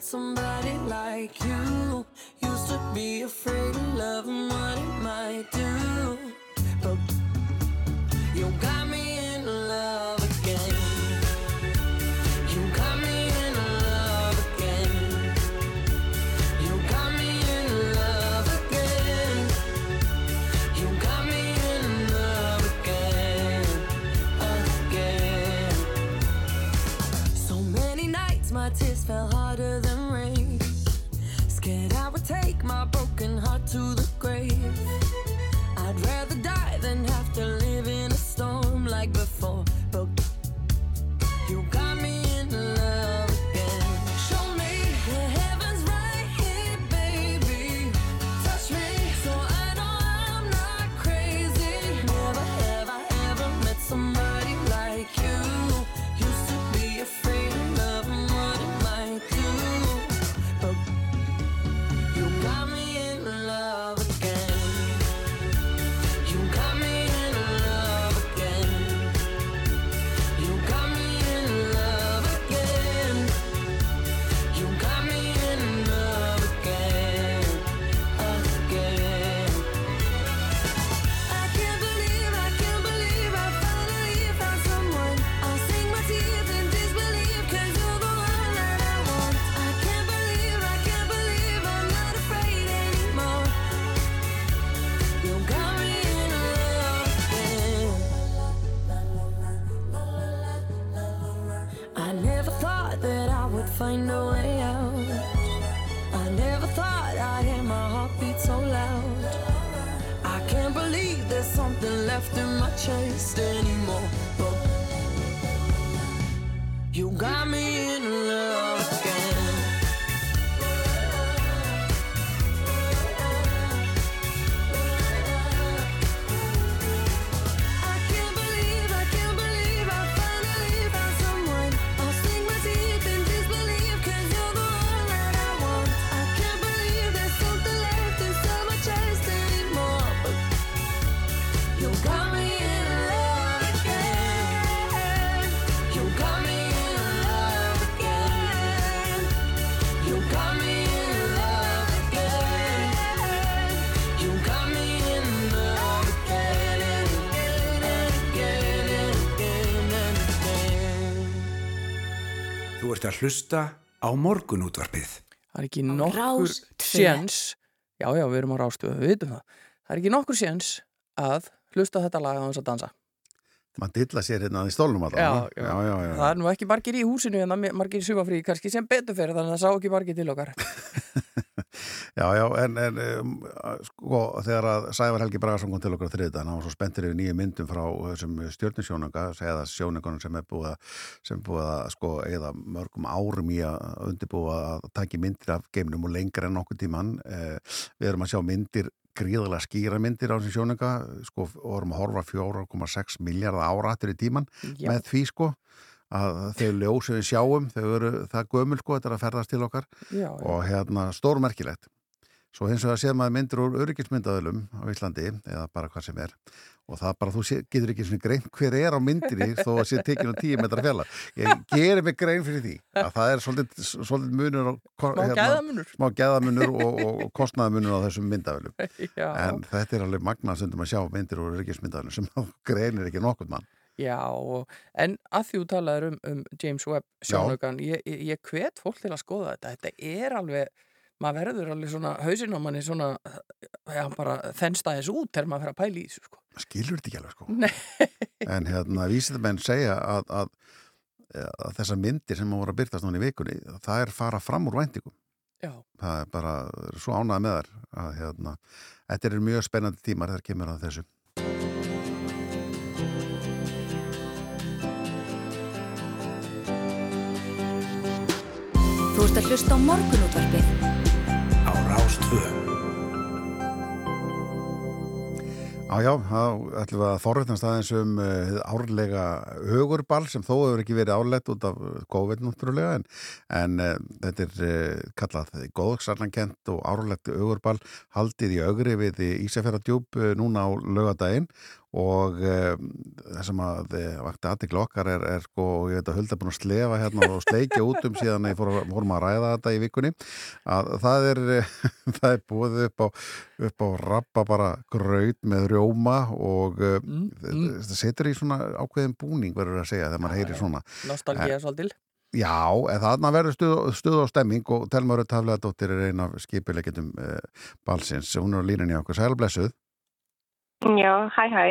Somebody like you. Used to be afraid of love and what it might do. But you got að hlusta á morgunútvarpið. Það er ekki nokkur séns Já, já, við erum á rástöðu, við vitum það Það er ekki nokkur séns að hlusta á þetta lag á þess að dansa Man dilla sér hérna í stólnum já, allavega. já. já, já, já. Það er nú ekki margir í húsinu en margir í sumafrí kannski sem betur fyrir þannig að það sá ekki margir til okkar [laughs] Já, já, en, en um, sko, þegar að Sævar Helgi Bragarsson kom til okkur á þriðdagen, hann var svo spenntur yfir nýju myndum frá þessum stjórninsjónanga, eða sjóningunum sem er búið að, sem búið að sko, eða mörgum árum í að undirbúa að taki myndir af geiminum og lengra en nokkuð tíman. Eh, við erum að sjá myndir, gríðarlega skýra myndir á þessum sjóninga, sko, og erum að horfa 4,6 miljardar ára aftur í tíman Já. með því, sko að þau ljós sem við sjáum, þau eru það gömul sko, þetta er að ferðast til okkar Já, og hérna stórmerkilegt. Svo hins vegar séð maður myndir úr öryggismyndaðölum á Íslandi eða bara hvað sem er og það bara, þú sé, getur ekki svona grein hver er á myndinni [laughs] þó að sé tekinu tíu metra fjalla. Ég gerir mig grein fyrir því að það er svolítið, svolítið munur og, gæðamunur. smá gæðamunur og, og, kostnaðamunur á þessum myndavölum [laughs] Já. en þetta er alveg magnastundum að sjá myndir úr öryggismyndaðölum sem þú greinir ekki nokkuð mann Já, en að því þú talaður um, um James Webb sjónaukan, ég, ég, hvet fólk til að skoða þetta, þetta er alveg, maður verður alveg svona, hausinn á manni svona, já, bara þennst aðeins út þegar maður fer að pæla í þessu, sko. skilur þetta ekki alveg sko [laughs] Nei. en hérna vísindamenn segja að, að, að þessar myndir sem voru að byrtast núna í vikunni, það er fara fram úr væntingum Já. það er bara svo ánað með þar að hérna, þetta er mjög spennandi tímar þegar kemur að þessu Þú ert að hlusta á morgunútvarpið. Á Rástvö Já, já, þá ætlum við að forréttast aðeins um uh, árlega hugurball sem þó hefur ekki verið árlegt út af COVID náttúrulega en, en uh, þetta er uh, kallað góðsarnankent og árlegt hugurball haldið í augri við Ísafjörðardjúb uh, núna á laugadaginn og uh, það sem að uh, vakti aðtikla okkar er, er sko, ég veit að Hulda er búin að slefa hérna og sleikja út um síðan að ég fór, að- fórum ræða þetta í vikunni að það er, [laughs] það er búið upp á, upp á rappa bara graut með rjóma og uh, mm. það setur í svona ákveðin búning verður að segja þegar maður heyrir svona. Nostalgía svolítil. Já, en þarna verður stuð, stuð og stemming og Telma Rödd Hafleðadóttir er einn af skipilegjendum uh, balsins, hún er á línunni á okkur. Sælblessuð Já, hæ hæ.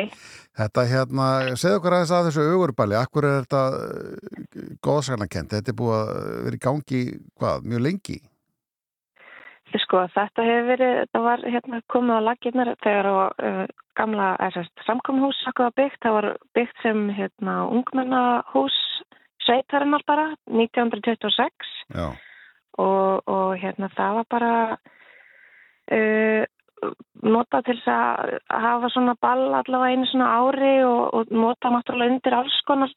Þetta hérna, segðu okkur aðeins að þessu augurballi, akkur er þetta góðsagnakent, þetta er búið að vera í gangi, hvað, mjög lengi? Sko, þetta hefur verið, þetta var hérna komið á laginnar þegar á uh, gamla SST samkomhús sakkuða byggt, það var byggt sem hérna ungmennahús sveitarinnar bara, 1926 Já. og, og hérna það var bara uh, nota til þess að hafa svona ball allavega einu svona ári og, og nota náttúrulega undir alls konar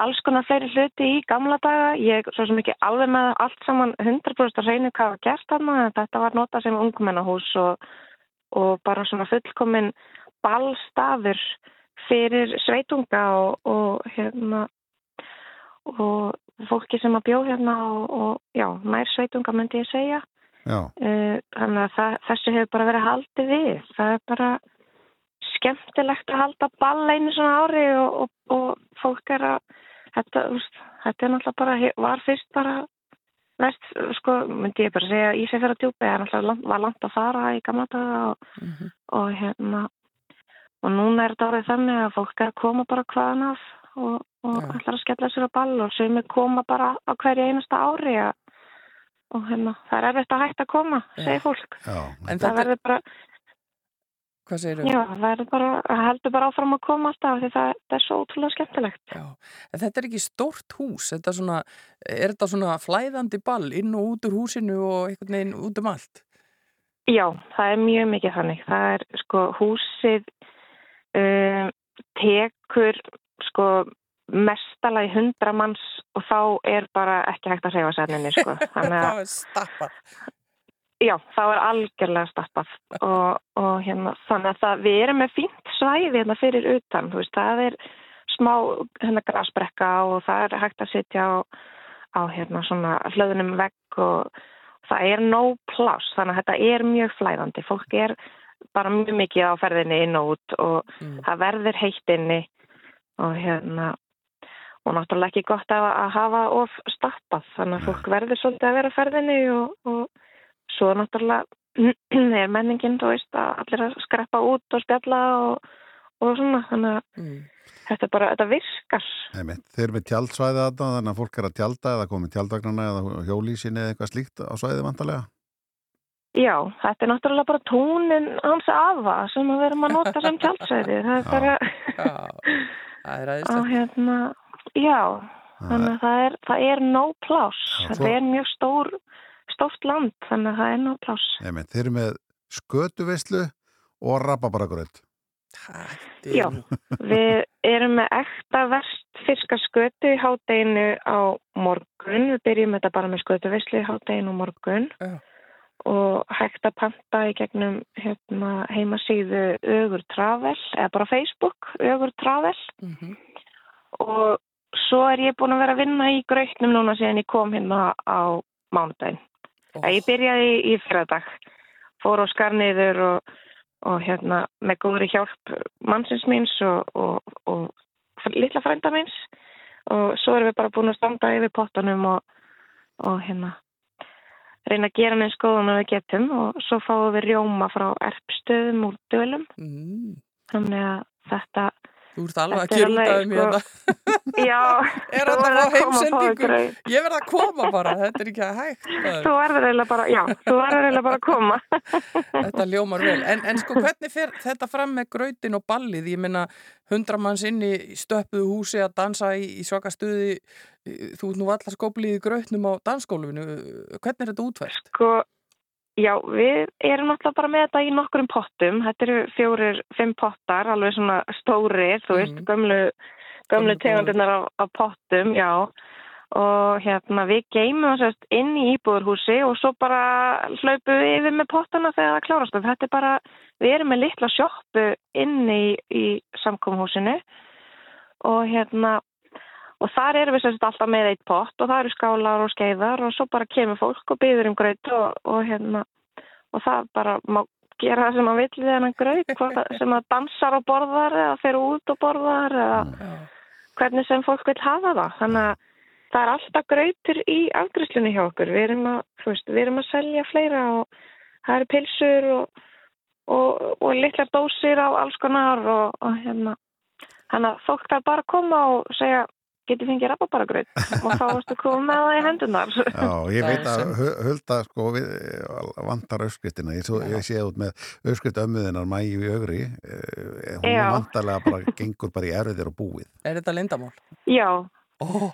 alls konar fleiri hluti í gamla daga. Ég svo sem ekki alveg með allt saman 100% að reyna hvað var gert þarna þetta var nota sem ungmennahús og, og bara svona fullkomin ballstafur fyrir sveitunga og, og hérna og fólki sem að bjó hérna og, já, nær sveitunga myndi ég segja þannig að það, þessu hefur bara verið haldið við. Það er bara skemmtilegt að halda ball einu svona ári og, og, og fólk er að þetta, úst, þetta er náttúrulega bara, var fyrst bara vest, sko, myndi ég bara segja Ísafjörða djúpi, það er náttúrulega langt- var langt að fara í gamla daga og, og hérna og núna er þetta árið þannig að fólk er að koma bara hvaðan af og, og ætlar að skella sér á ball og sumir koma bara á hverju einasta ári að og hérna, það er erfitt að hætta að koma, segir fólk. Já. En það þetta- verður bara, Hvað segir já, það verður bara, það heldur bara áfram að koma alltaf því það, það er svo ótrúlega skemmtilegt. Já, en þetta er ekki stórt hús, þetta er svona, er þetta svona flæðandi ball inn og út úr húsinu og einhvern veginn út um allt? Já, það er mjög mikið þannig. Það er sko húsið um, tekur sko mestala í hundra manns og þá er bara ekki hægt að segja sérninni sko. [laughs] Þannig að Það er stappað. Já, þá er algjörlega stappað og, og hérna, þannig að það, við erum með fínt svæði hérna fyrir utan, þú veist, það er smá hérna grasbrekka og það er hægt að sitja á, á hérna svona hlöðunum vegg og það er nóg pláss, þannig að þetta er mjög flæðandi, fólk er bara mjög mikið á ferðinni inn og út og það verður heitt inni og hérna og náttúrulega ekki gott að, að hafa of stappað, þannig að fólk verður svolítið að vera á ferðinni og, og svo náttúrulega [clears throat] er menningin, þú veist, að allir að skreppa út og spjalla og, og svona, þannig að þetta er bara, þetta virkar. Einmitt. Þeir eru með tjaldsvæði þarna þannig að fólk er að tjalda eða komið tjaldvagnarna eða hjólísinni eða eitthvað slíkt á svæði vantarlega. Já, þetta er náttúrulega bara tónin hans afa sem við erum að nota sem tjaldsvæði. Það er bara, Það er [laughs] á aðeinslegt. hérna, já, þannig að það er, það er nóg pláss. Þetta er mjög stór, stórt land, þannig að það er nóg pláss. Einmitt. Þeir eru með skötuveislu og rababaragröð. Já, við, erum með ekta vestfirska skötu í hádeginu á morgun. Við byrjum þetta bara með skötuvislu í hádeginu á morgun. Já. Og hægt að panta í gegnum hérna, heimasíðu Ögur Travel, eða bara Facebook Ögur Travel. Mhm. Og svo er ég búin að vera að vinna í grautnum núna síðan ég kom hérna á mánudaginn. Oh. Ég byrjaði í, í fyrradag, fór á skarniður og, og hérna með góðri hjálp mannsins míns og, og, og litla frænda míns og svo erum við bara búin að standa yfir pottanum og, og hérna reyna að gera neins góðan að við getum og svo fáum við rjóma frá erpstöðum úr dölum. Mm. Þannig að þetta Þú ert alveg að er af alveg, mér sko, þetta. [laughs] Já, [laughs] Er þetta að fá heimsendingu? Ég verð að koma bara, þetta er ekki að hægt. [laughs] Þú verður eiginlega bara, já, þú verður eiginlega bara að koma. Þetta ljómar vel. En, en sko, hvernig fer þetta fram með grautin og ballið? Ég minna, hundra manns inn í stöppuðu húsi að dansa í, í svaka stuði. Þú ert nú allar skoplið í grautnum á dansskólufinu. Hvernig er þetta útverst? Sko, já, við erum náttúrulega bara með þetta í nokkrum pottum. Þetta eru fjórir, fimm pottar, alveg svona stórir, þú veist, gömlu, gömlu tegundirnar af, af pottum, já. Og hérna, við geymum þess inn í íbúðurhúsi og svo bara hlaupum við yfir með pottana þegar það klárast. Þetta er bara, við erum með litla sjoppu inn í, í samkomhúsinu og hérna, og þar erum við sérst alltaf með eitt pott og það eru skálar og skeiðar og svo bara kemur fólk og byður um graut og, og hérna, og það bara má gera það sem maður vill við hennan það- sem að dansar og borðar eða fer út og borðar eða hvernig sem fólk vil hafa það. Þannig að það er alltaf grautur í afgriðslunni hjá okkur. Við erum að, veist, við erum að selja fleira og það eru pilsur og, og, og litlar dósir á alls konar og, og hérna. Þannig að fólk þarf bara að koma og segja, geti fengið rababaragraut. Og þá varstu koma með það í hendunar. Já, ég veit að Hulda sko við, vantar auðskriftina ég, svo, ég sé út með auðskrift ömmuðinar mægi í augri eh, hún Já. vantarlega bara gengur bara í erfiðir og búið. Er þetta lindamál? Já,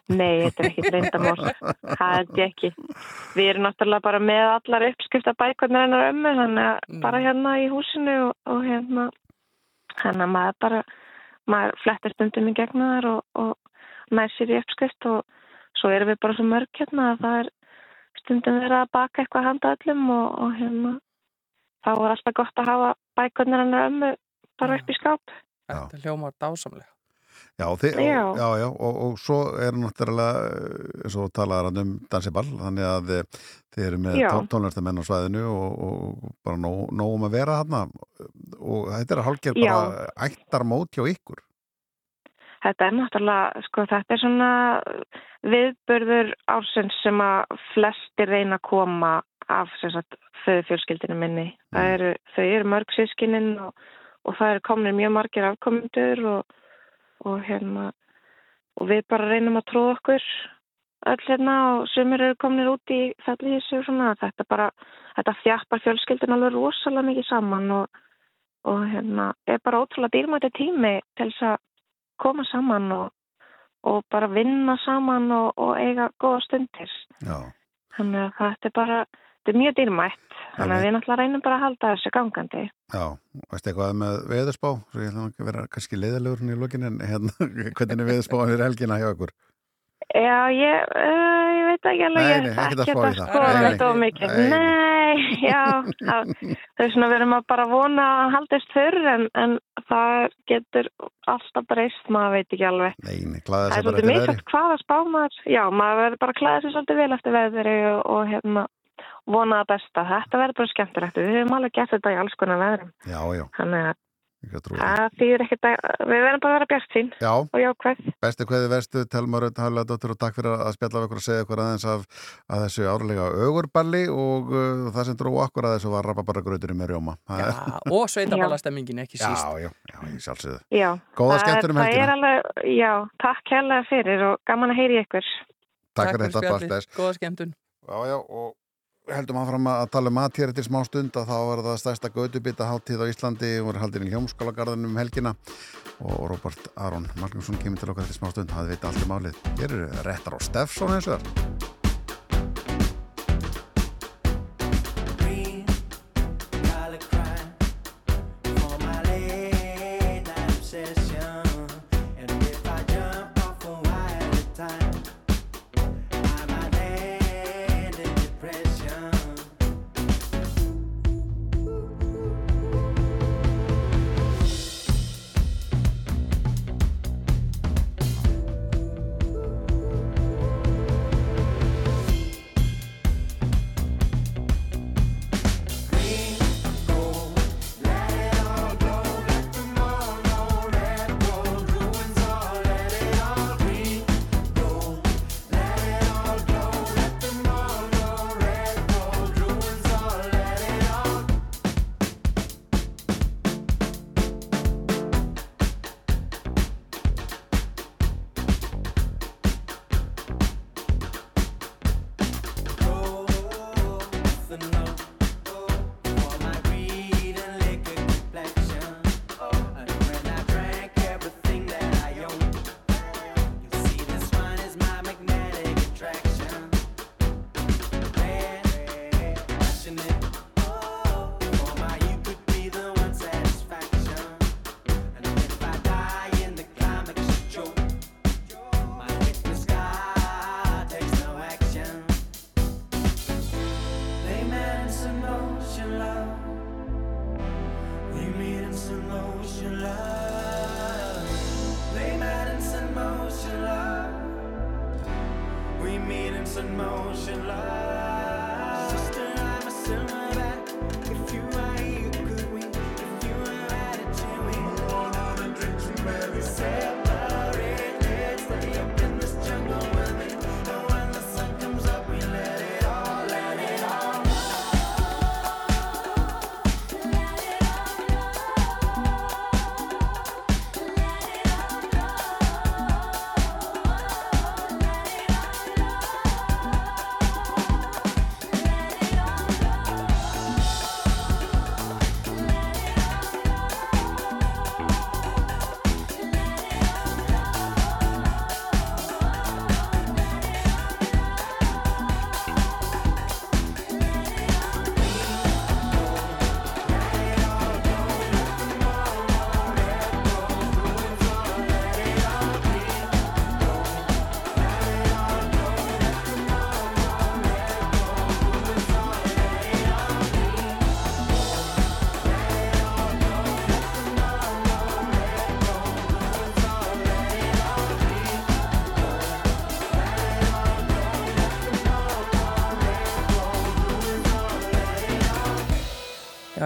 nei, þetta er ekki reyndamál, það er ekki. Við erum náttúrulega bara með allar uppskrifta bækvarnir hennar ömmu, þannig að bara hérna í húsinu og, og hérna, þannig að maður bara, maður flettir stundum í gegnum þar og, og nær sér í uppskrift og svo erum við bara svo mörg hérna að það er stundum verið að baka eitthvað handa öllum og, og hérna, þá er alltaf gott að hafa bækvarnir hennar ömmu bara upp í skáp. Þetta hljómar dásamlega. Já, þið, Já. Og, já, já og, og svo er náttúrulega eins og talaðar hann um dansiball þannig að eh, þið eru með tónlistamenn á svæðinu og, og bara nóg, nóg um að vera þarna og þetta er hálfgerð Já. bara ættar mót hjá ykkur Þetta er náttúrulega, sko, þetta er svona viðbörður ársins sem að flestir reyna að koma af sagt, þau fjölskyldinu minni. Það eru, þau eru mörg sískinin og, og það eru komin mjög margir afkomendur og, og hérna og við bara reynum að tróða okkur öll hérna og sumir eru kominir út í fellihísu og svona. Þetta bara, þetta þjappar fjölskyldin alveg rosalega mikið saman og, og hérna er bara ótrúlega dýrmæti tími til þess að koma saman og, og bara vinna saman og, og eiga góða stundir. Já, Þannig að þetta er bara, þetta er mjög dýrmætt. Þannig að við náttúrulega reynum bara að halda þessu gangandi. já, veistu eitthvað með veðurspá svo ég ætla nú ekki að vera kannski leiðalegur hérna í lokin en hérna, [laughs] hvernig er veðurspáin fyrir helgina hjá ykkur? Já, ég, uh, ég veit ekki alveg, Nei, nei, ekkert að ekki spá í að það. Nei, nei. já, það, það er svona við erum að bara vona að haldist fyrr en, en það getur alltaf breyst, maður veit ekki alveg. Nei, nei, klæða Það er sig bara svolítið eftir veðri mikilvægt hvað að spá maður. Já, maður verður bara að klæða sig svolítið vel eftir veðri og, og hérna, vona að besta. Þetta verður bara skemmtilegt. Við höfum alveg gert þetta í alls konar veðrum. Já, já, Þannig að að það þýðir ekkert að, við verðum bara að vera bjart sín Já, og jákvæð. bestu hverði verstu Telma Rödd Hafleðadóttir og takk fyrir að spjalla af ykkur og segja ykkur aðeins af að þessu árlega ögurballi og uh, það sem dró okkur að þessu var rababaragrauturinn með rjóma Já, og sveitaballastemmingin [laughs] ekki síst. Já, já, já, ég sjálfsögðu Já. Góða það skemmtun um það helgina. er alveg, Já, takk hérlega fyrir og gaman að heyri ykkur. Takk fyrir þetta. Bartles Góða skemmtun. Já, já, og heldum áfram að tala um hér eftir smá stund að þá var það stærsta gödubita hátíð á Íslandi og voru haldin í hljómskólagarðinum um helgina. Og Robert Aron Magnússon kemur til okkar eftir smá stund, það veit allt um málið. Hér eru réttar á Steffsson eins og þar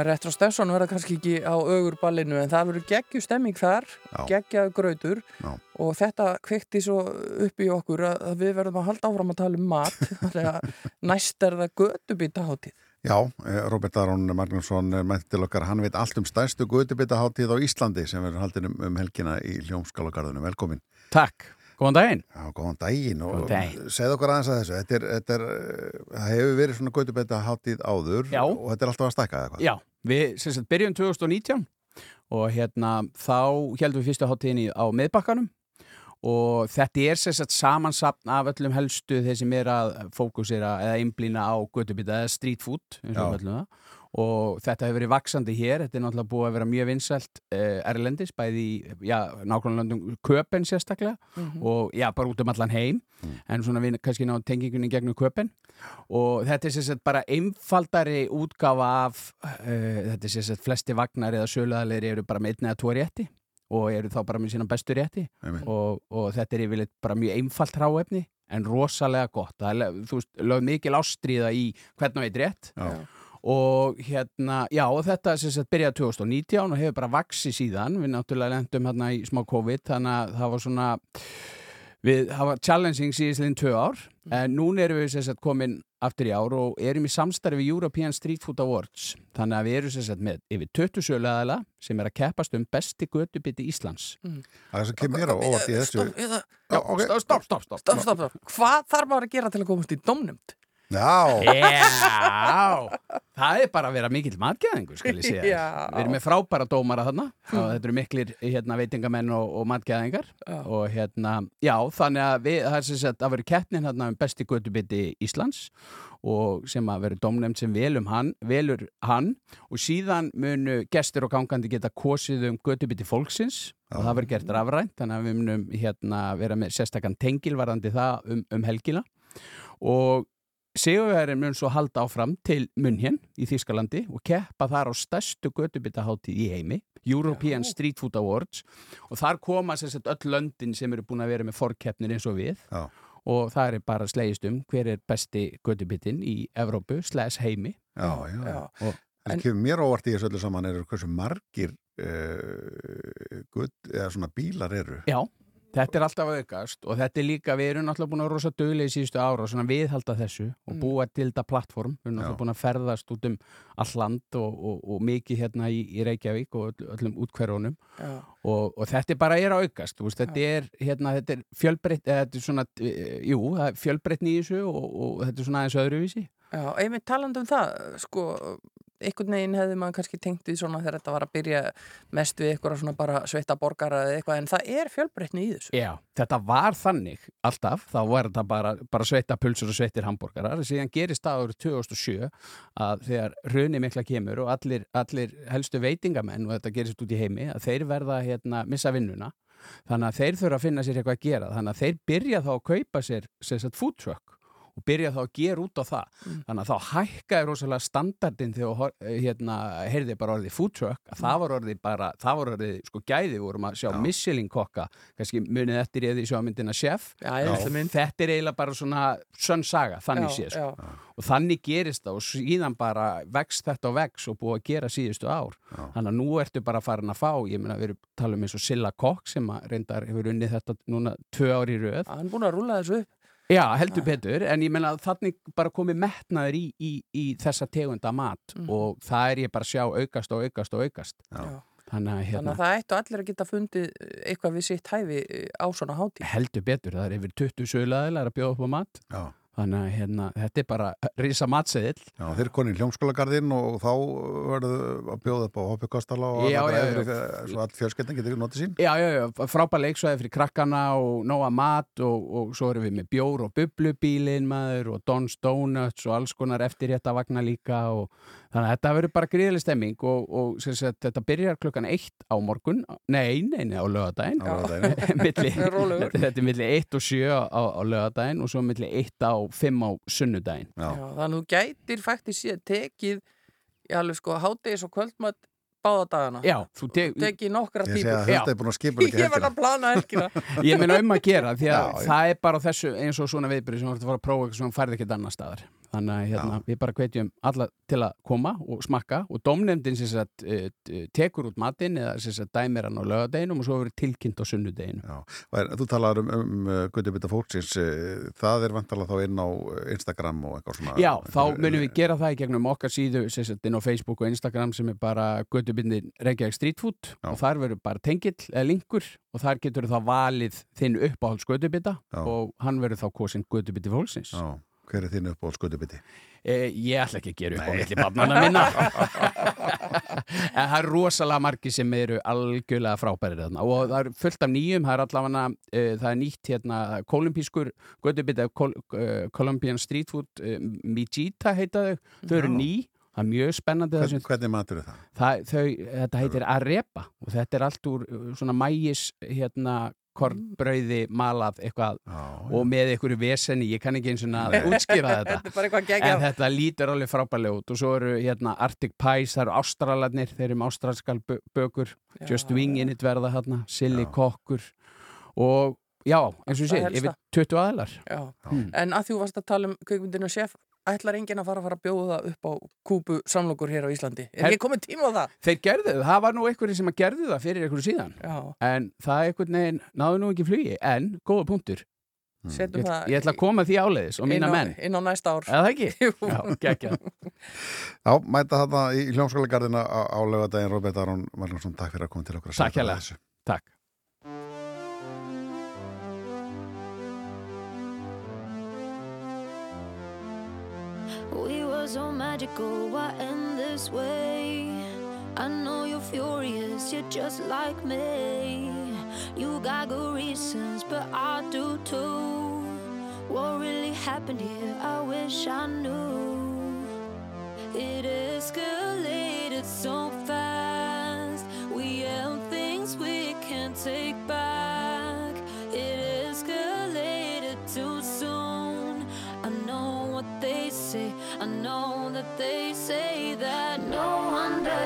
Já, Retro Stefson verða kannski ekki á augurballinu en það verður geggju stemming þar, grautur Já. og þetta kveikti svo upp í okkur að að við verðum að halda áfram að tala um mat [laughs] þannig að næst er það gödubita hátíð. Já, eh, Róbert Aron Magnússon er mætt til okkar, hann veit allt um stærstu guðubitaháttíð á Íslandi sem verður haldin um, um helgina í Hljómskálagarðinu. Velkomin. Takk, góðan daginn. Já, góðan daginn og daginn. segð okkur aðeins að þessu. Þetta er, þetta er, eh, það hefur verið svona guðubitaháttíð áður Já. og þetta er alltaf að stækka eða hvað? Já, við sagt byrjum 2019 og hérna þá heldum við fyrstu hátíðinni á miðbakkanum og þetta er sagt samansapn af öllum helstu þeir sem er að fókusera eða einblýna á göttubita eða street food og þetta hefur verið vaksandi hér, þetta er náttúrulega búið að vera mjög vinsælt uh, erlendis, bæði nákvæmlega löndum köpen sérstaklega Mhm. og já, bara út um allan heim. En svona við kannski ná tengingunni gegnum köpen og þetta er sagt bara einfaldari útgáfa af uh, þetta er sagt flesti vagnar eða söluðalegri eru bara með einn eða tvo rétti og eru þá bara með sína bestu rétti. Og, og þetta er yfirleitt bara mjög einfalt ráefni en rosalega gott. Það er, þú veist, lögð mikil ástríða í hvern og eitt rétt. Já. og hérna, já og þetta sagt byrjaði 2019 og hefur bara vaksið síðan. Við náttúrulega lendum hérna í smá COVID þannig að það var svona við hafa challenging síðislega tvö ár en núna erum við sem sagt komin aftur í ár og erum í samstarfi við European Street Food Awards þannig að við erum sem sagt með yfir 20 söluðaðala sem er að keppast um besti götubiti Íslands Það er sem kemur mér á óvart í þessu. Stopp, stopp, stopp, stopp, stopp. stopp, stopp, stopp. Hvað þarf maður að gera til að komast í domnumd? Já, Já, það er bara að vera mikill matgæðingur, skal ég segja. [laughs] Já. Við erum með frábæra dómara þarna. Og þetta eru miklir hérna, veitingamenn og, og matgæðingar. Já. og hérna, já, þannig að við, það er sem sagt að vera keppnin hérna um besti göttubiti Íslands og sem að vera domnefnd sem velum hann, velur hann. Og síðan munu gestur og gangandi geta kosið um göttubiti fólksins. Og það verður gert rafrænt, þannig að við munum hérna vera með sérstakann tengilvarandi það um, um helgina. Og Sigurverðin mun svo halda áfram til Munhén í Þýskalandi og keppa þar á stærstu götubitaháttíð í heimi, European Street Food Awards og þar koma sagt öll löndin sem eru búin að vera með forkeppnir eins og við Já. og það er bara slegist um hver er besti götubitin í Evrópu, slæs heimi já, já. Já. og Það En- kemur mér á óvart í þessu öllu saman eru hversu margir uh, gutt, eða svona bílar eru. Já, þetta er alltaf aukast og þetta er líka, við erum náttúrulega búin að rosa duglega í síðustu ára og svona viðhalda þessu og Mm. búa til þetta plattform, við erum Já. búin að ferðast út um all land og, og, og mikið hérna í, í Reykjavík og öll, öllum útkverfunum Já. og, og þetta er bara er aukast, veist, þetta er hérna, þetta er fjölbreytt, þetta er svona eh, jú, það er fjölbreytt í þessu og, og þetta er svona aðeins öðruvísi Já, einmitt talandi um það, sko, einhvern veginn hefði maður kannski tengt við svona þegar þetta var að byrja mest við eitthvað svona bara sveita borgara eða eitthvað, en það er fjölbreytni í þessu. Já, þetta var þannig alltaf, þá var þetta bara, bara sveita pulsur og sveitir hambúrgarar, síðan gerist það árið 2007 að þegar hrunni mikla kemur og allir, allir helstu veitingamenn og þetta gerist út í heimi, að þeir verða hérna, missa vinnuna, þannig að þeir þurfa að finna sér eitthvað að gera, þannig að þeir byrja þá að kaupa sér, sér food truck og byrja þá að gera út á það. Þannig að þá hækkaði rosalega standardin þegar hérna, heyrði bara orðið food truck að það var orðið bara, það var orðið sko gæði, við vorum að sjá Michelin kokka kannski munið eftir ég því sjá myndina chef. Já, mynd. þetta er eiginlega bara svona sönn saga, þannig Já, sé sko. já. og þannig gerist það og síðan bara vex þetta og vex og búið að gera síðustu ár. Þannig að nú ertu bara farin að fá ég meina við erum tala um eins og Silla Kokk sem reyndar hefur unnið þetta núna tvö ár í röð Já, heldur betur, en ég meina að þannig bara komið metnaður í, í, í þessa tegunda mat Mhm. og það er ég bara að sjá aukast og aukast og aukast Já. Þannig að Þannig hérna, að það ættu allir að geta fundið eitthvað við sitt hæfi eh, á svona hátíð. heldur betur, það er yfir 20 sögulegaðilega að bjóða upp á mat Já. Þannig að hérna, þetta er bara risa matseðil Já, þeir í hljómskólagarðinn og þá verður að bjóða upp á hoppukastala og all fjölskyldin getur notið sín. Já, já, já, frábæð leiksvæði fyrir krakkana og nóga mat og, og svo erum við með bjór og bublubílin maður og Don's Donuts og alls konar eftirréttavagna líka og þannig að þetta verður bara gríðileg stemming og, og sem sagt, þetta byrjar klukkan eitt á morgun, nei, nei, nei, á lögadaginn [laughs] þetta er milli eitt og sjö á, á lögadaginn og svo milli eitt á fimm á sunnudaginn Já, þannig að þú gætir faktisk síðan tekið, ég alveg sko, hádegis og kvöldmatt báða dagana. Já, þú tek- tekið nokkra Ég sé típur. að Hulda er búin að skipuleggja [laughs] Ég var að plana helgina. [laughs] Ég meina um að gera því að Já, já. það er bara þessu eins og svona viðbyrði sem þú ert að fara að prófa eitthvað sem þú færði ekkert annar staðar þannig að hérna, við bara hvetjum alla til að koma og smakka. Og domnefndin sem sagt, eh, tekur út matinn eða sem sagt, dæmir hann á lögadeginum og svo verður tilkynnt á sunnudeginu Já, þú talar um, um uh, Guðjubita fólksins, uh, það er vantalega þá inn á uh, Instagram og eitthvað svona? Já, þá munum við gera það í gegnum okkar síðu sem sagt, inn á Facebook og Instagram sem er bara göttubindin Reykjavík Street Food. Og þar verður bara tengill eða linkur og þar getur þá valið þinn uppáhalds göttubita og hann verður þá kosin göttubiti fólksins. Já, hver er þinn uppáhalds Guðjubiti? Eh, ég ætla ekki að gera upp á milli barnana minna. En það er rosalega margi sem eru algjörlega frábærir þarna. Og það er fullt af nýjum það er allavega, uh, það er nýtt hérna kolumbískur, göttubit af Col uh, Colombian Street Food uh, Mijita heita þau, þau eru ný það er mjög spennandi Hvern, hvernig matur er það? það, þau, þetta heitir arepa og þetta er allt úr svona mægis hérna kornbrauði malað eitthvað og með einhverju veseni, ég kann ekki eins og að útskýra þetta. [laughs] En þetta lítur alveg frábælega út. Og svo eru hérna Arctic Pies, það eru ástralarnir þeir eru með ástralskal bö- bökur. Just Wing in it verða hérna, Silly Kokkur. Og já, eins og sé, yfir 20 aðilar. Já. Hmm. En að þú varst að tala um kveikmyndinu chef, ætlar enginn að fara að fara að bjóða upp á kúpu samlokur hér á Íslandi? Er ekki komið tíma á það? Þeir gerðu það, það var nú einhverju sem að gerðu það fyrir einhverju síðan Já. en það einhvern veginn náðu nú ekki flugi en góða punktur Setjum ég, það ég ætla að koma því áleiðis og mína inn á, menn inn á næsta ár. Eða það ekki? [laughs] Jú. Já, geggja [laughs] Já, mæta þarna í hljómskólagarðina á, á lögadaginn Róbert Aron Valjónsson, takk fyrir að koma til okkur Takk segja We were so magical, why end this way? I know you're furious, you're just like me. You got good reasons, but I do too. What really happened here? I wish I knew. It escalated so fast.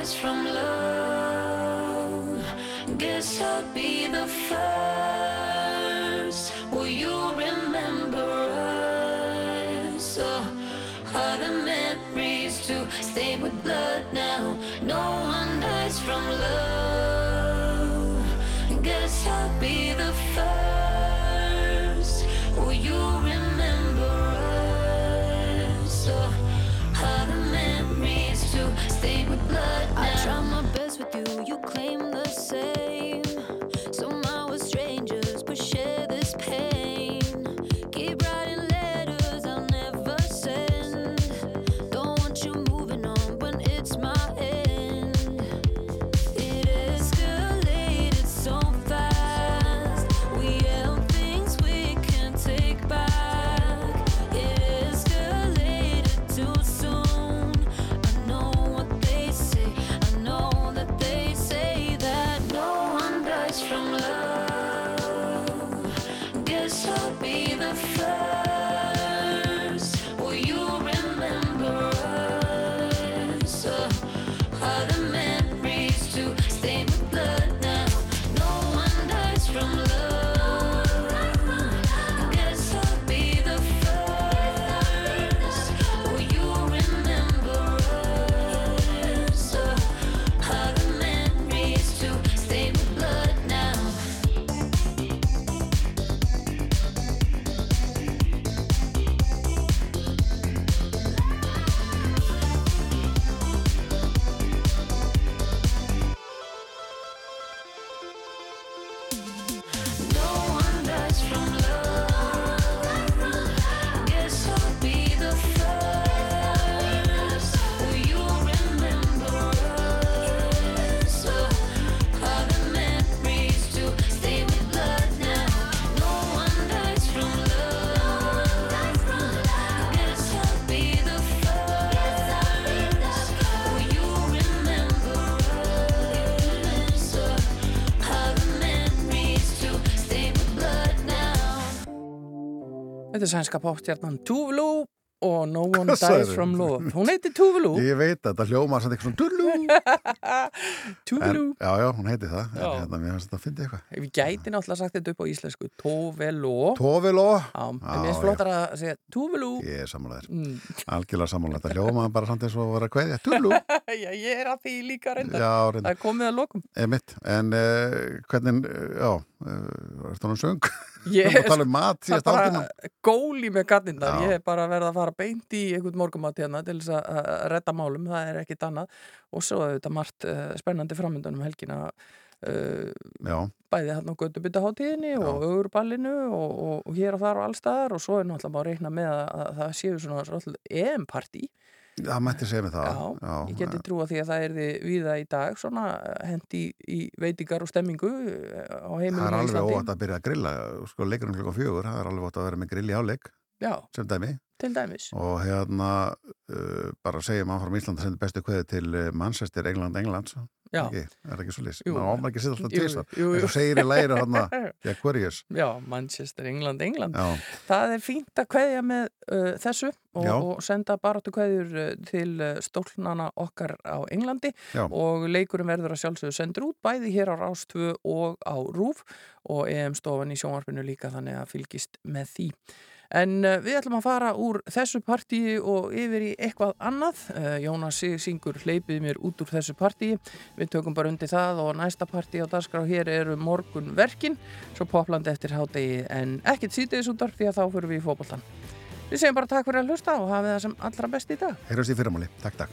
One from love. Guess I'll be the first. Best with you, you claim Er sænska popstjarnan Tuvalu og No One Hvað? Dies From Love. Hún heiti Tuvalu. Ég veit að þetta hljómar samt eitthvað svona. Tuvalu. [laughs] En, já, já, hún heiti það. Já. En hérna, mér finnst þetta að fyndi eitthvað. Við gæti náttúrulega sagt þetta upp á íslensku. Tovelo. Tóviló. Já, en mér finnst flottar að segja Tuvalu. Ég er sammálaðir. Mm. Algjörlega sammálaðir. Þetta hljómar bara samt eins og að vera að kveðja. Tullu. [laughs] já, ég er að því líka reyndar. Já, reyndar. Það er komið að lokum. Emitt. En uh, hvernig, uh, já, er það nú söng? Ég tala um bara aldrei. góli með gatnindar. Já. Ég er bara verða að fara beint í einhvern morgumat hérna til þess að redda málum. Það er ekkit annað. Og svo er þetta margt uh, spennandi framöndan um helgina. Uh, bæði hann á göttubitaháttíðinni og augurballinu og, og, og hér og þar og allstaðar og svo er náttúrulega bara að reikna með að, að það séu svona svolítið EM-partí Það mætti segja mig það. Já, ég geti trúa því að það er því viða í dag svona hendi í, veitingar og stemmingu eh, á Það heimilinu er í alveg Íslandi óvægt að byrja að grilla, sko leikurinn klukkan fjögur, það er alveg óvægt að vera með grill í áleik, Já, sem dæmi. til dæmis Og hérna, uh, bara segjum áfram Ísland að senda bestu kveði til Manchester, England, England. Já. Ekki, er það ekki svo? Jú. Ná, maður ekki að sitja alltaf tvisar. og segir í læri hann að, já, hverjus? Já, Manchester, England, England Já. Það er fínt að kveðja með uh, þessu og, og senda baráttu kveðjur uh, til uh, stólnana okkar á Englandi Já. og leikurinn verður að sjálfsögðu sendur út bæði hér á Rástvö og á Rúf og EM-stofan í sjónvarpinu líka þannig að fylgist með því En uh, við ætlum að fara úr þessu partíi og yfir í eitthvað annað. Uh, Jónas Sig syngur hleypið mér út úr þessu partíi. Við tökum bara undir það og næsta partí á dagskrá hér eru morgun verkin, svo poplandi eftir hádegi en ekkert sítiðis út því að þá fyrir við í fótboltan. Við segjum bara takk fyrir að hlusta og hafið það sem allra best í dag. Heyrjast í fyrramáli. Takk, takk.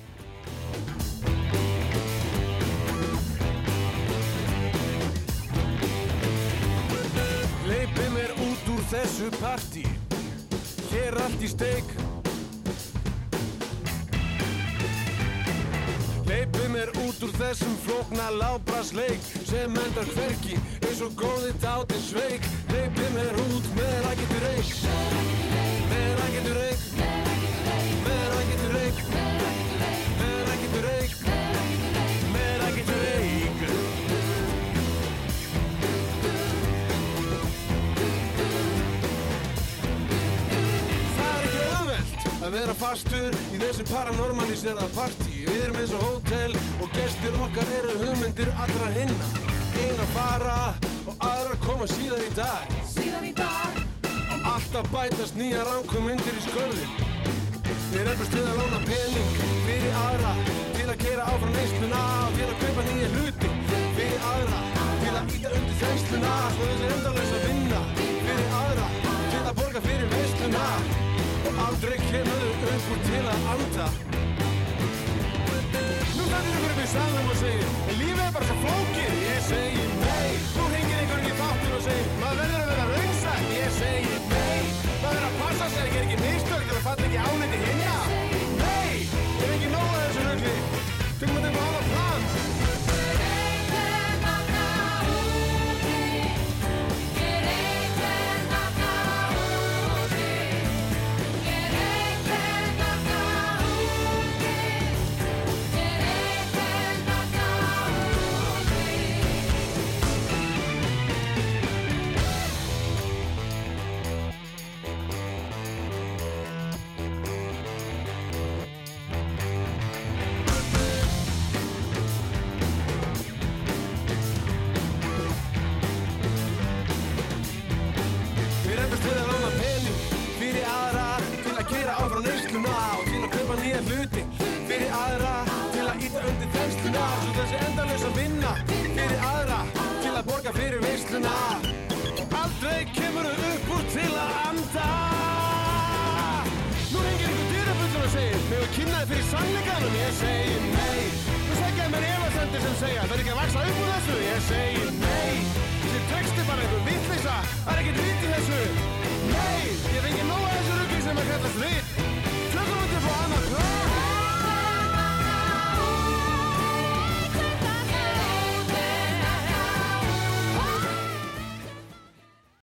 Hleypi mér út úr þessu partí Hér allt í steik. Hleypi mér út úr þessum flókna lábrasleik sem endar hverki eins og góði dáti sveik. Hleypi mér út með rækjandi reik með rækjandi reik með rækjandi reik að vera fastur í þessu paranormalisera partí. Við erum eins og hótel og gestir okkar eru hugmyndir allra hinna. Eina fara og aðra koma síðan í dag. Síðan í dag. Og alltaf bætast nýja ránkumundir í skölðin Við erum til að lána pening fyrir aðra Til að keira áfram neysluna til að kaupa nýja hluti Fyrir aðra til að íta undir þengsluna Svo þessi endalösa vinna fyrir aðra Til að borga fyrir veisluna. Og aldrei kemur þau upp úr til að anda. Nú þannig ykkur upp í salnum og segir lífið er bara svo flókið. Ég segi nei. Nú hengir einhver ekki þáttur og segir Maður verður að vera raunsætt Ég segi nei. Maður verður að passa sig að gera ekki mistök til að falla ekki ánætti hinna neysluna og til að kaupa nýja hluti fyrir aðra til að íta undir þengsluna svo þessi endalösa vinna fyrir aðra til að borga fyrir veisluna. Og aldrei kemur þau upp úr til að anda. Nú hengir einhver dýrabullur og segir Þegar kynnaði fyrir sannleikanum. Ég segi nei. Nú segja mér efasendir sem segja Það er ekki að vaksa upp úr þessu. Ég segi nei. Þessi texti bara einhver vittleysa Það er ekkert vit í þessu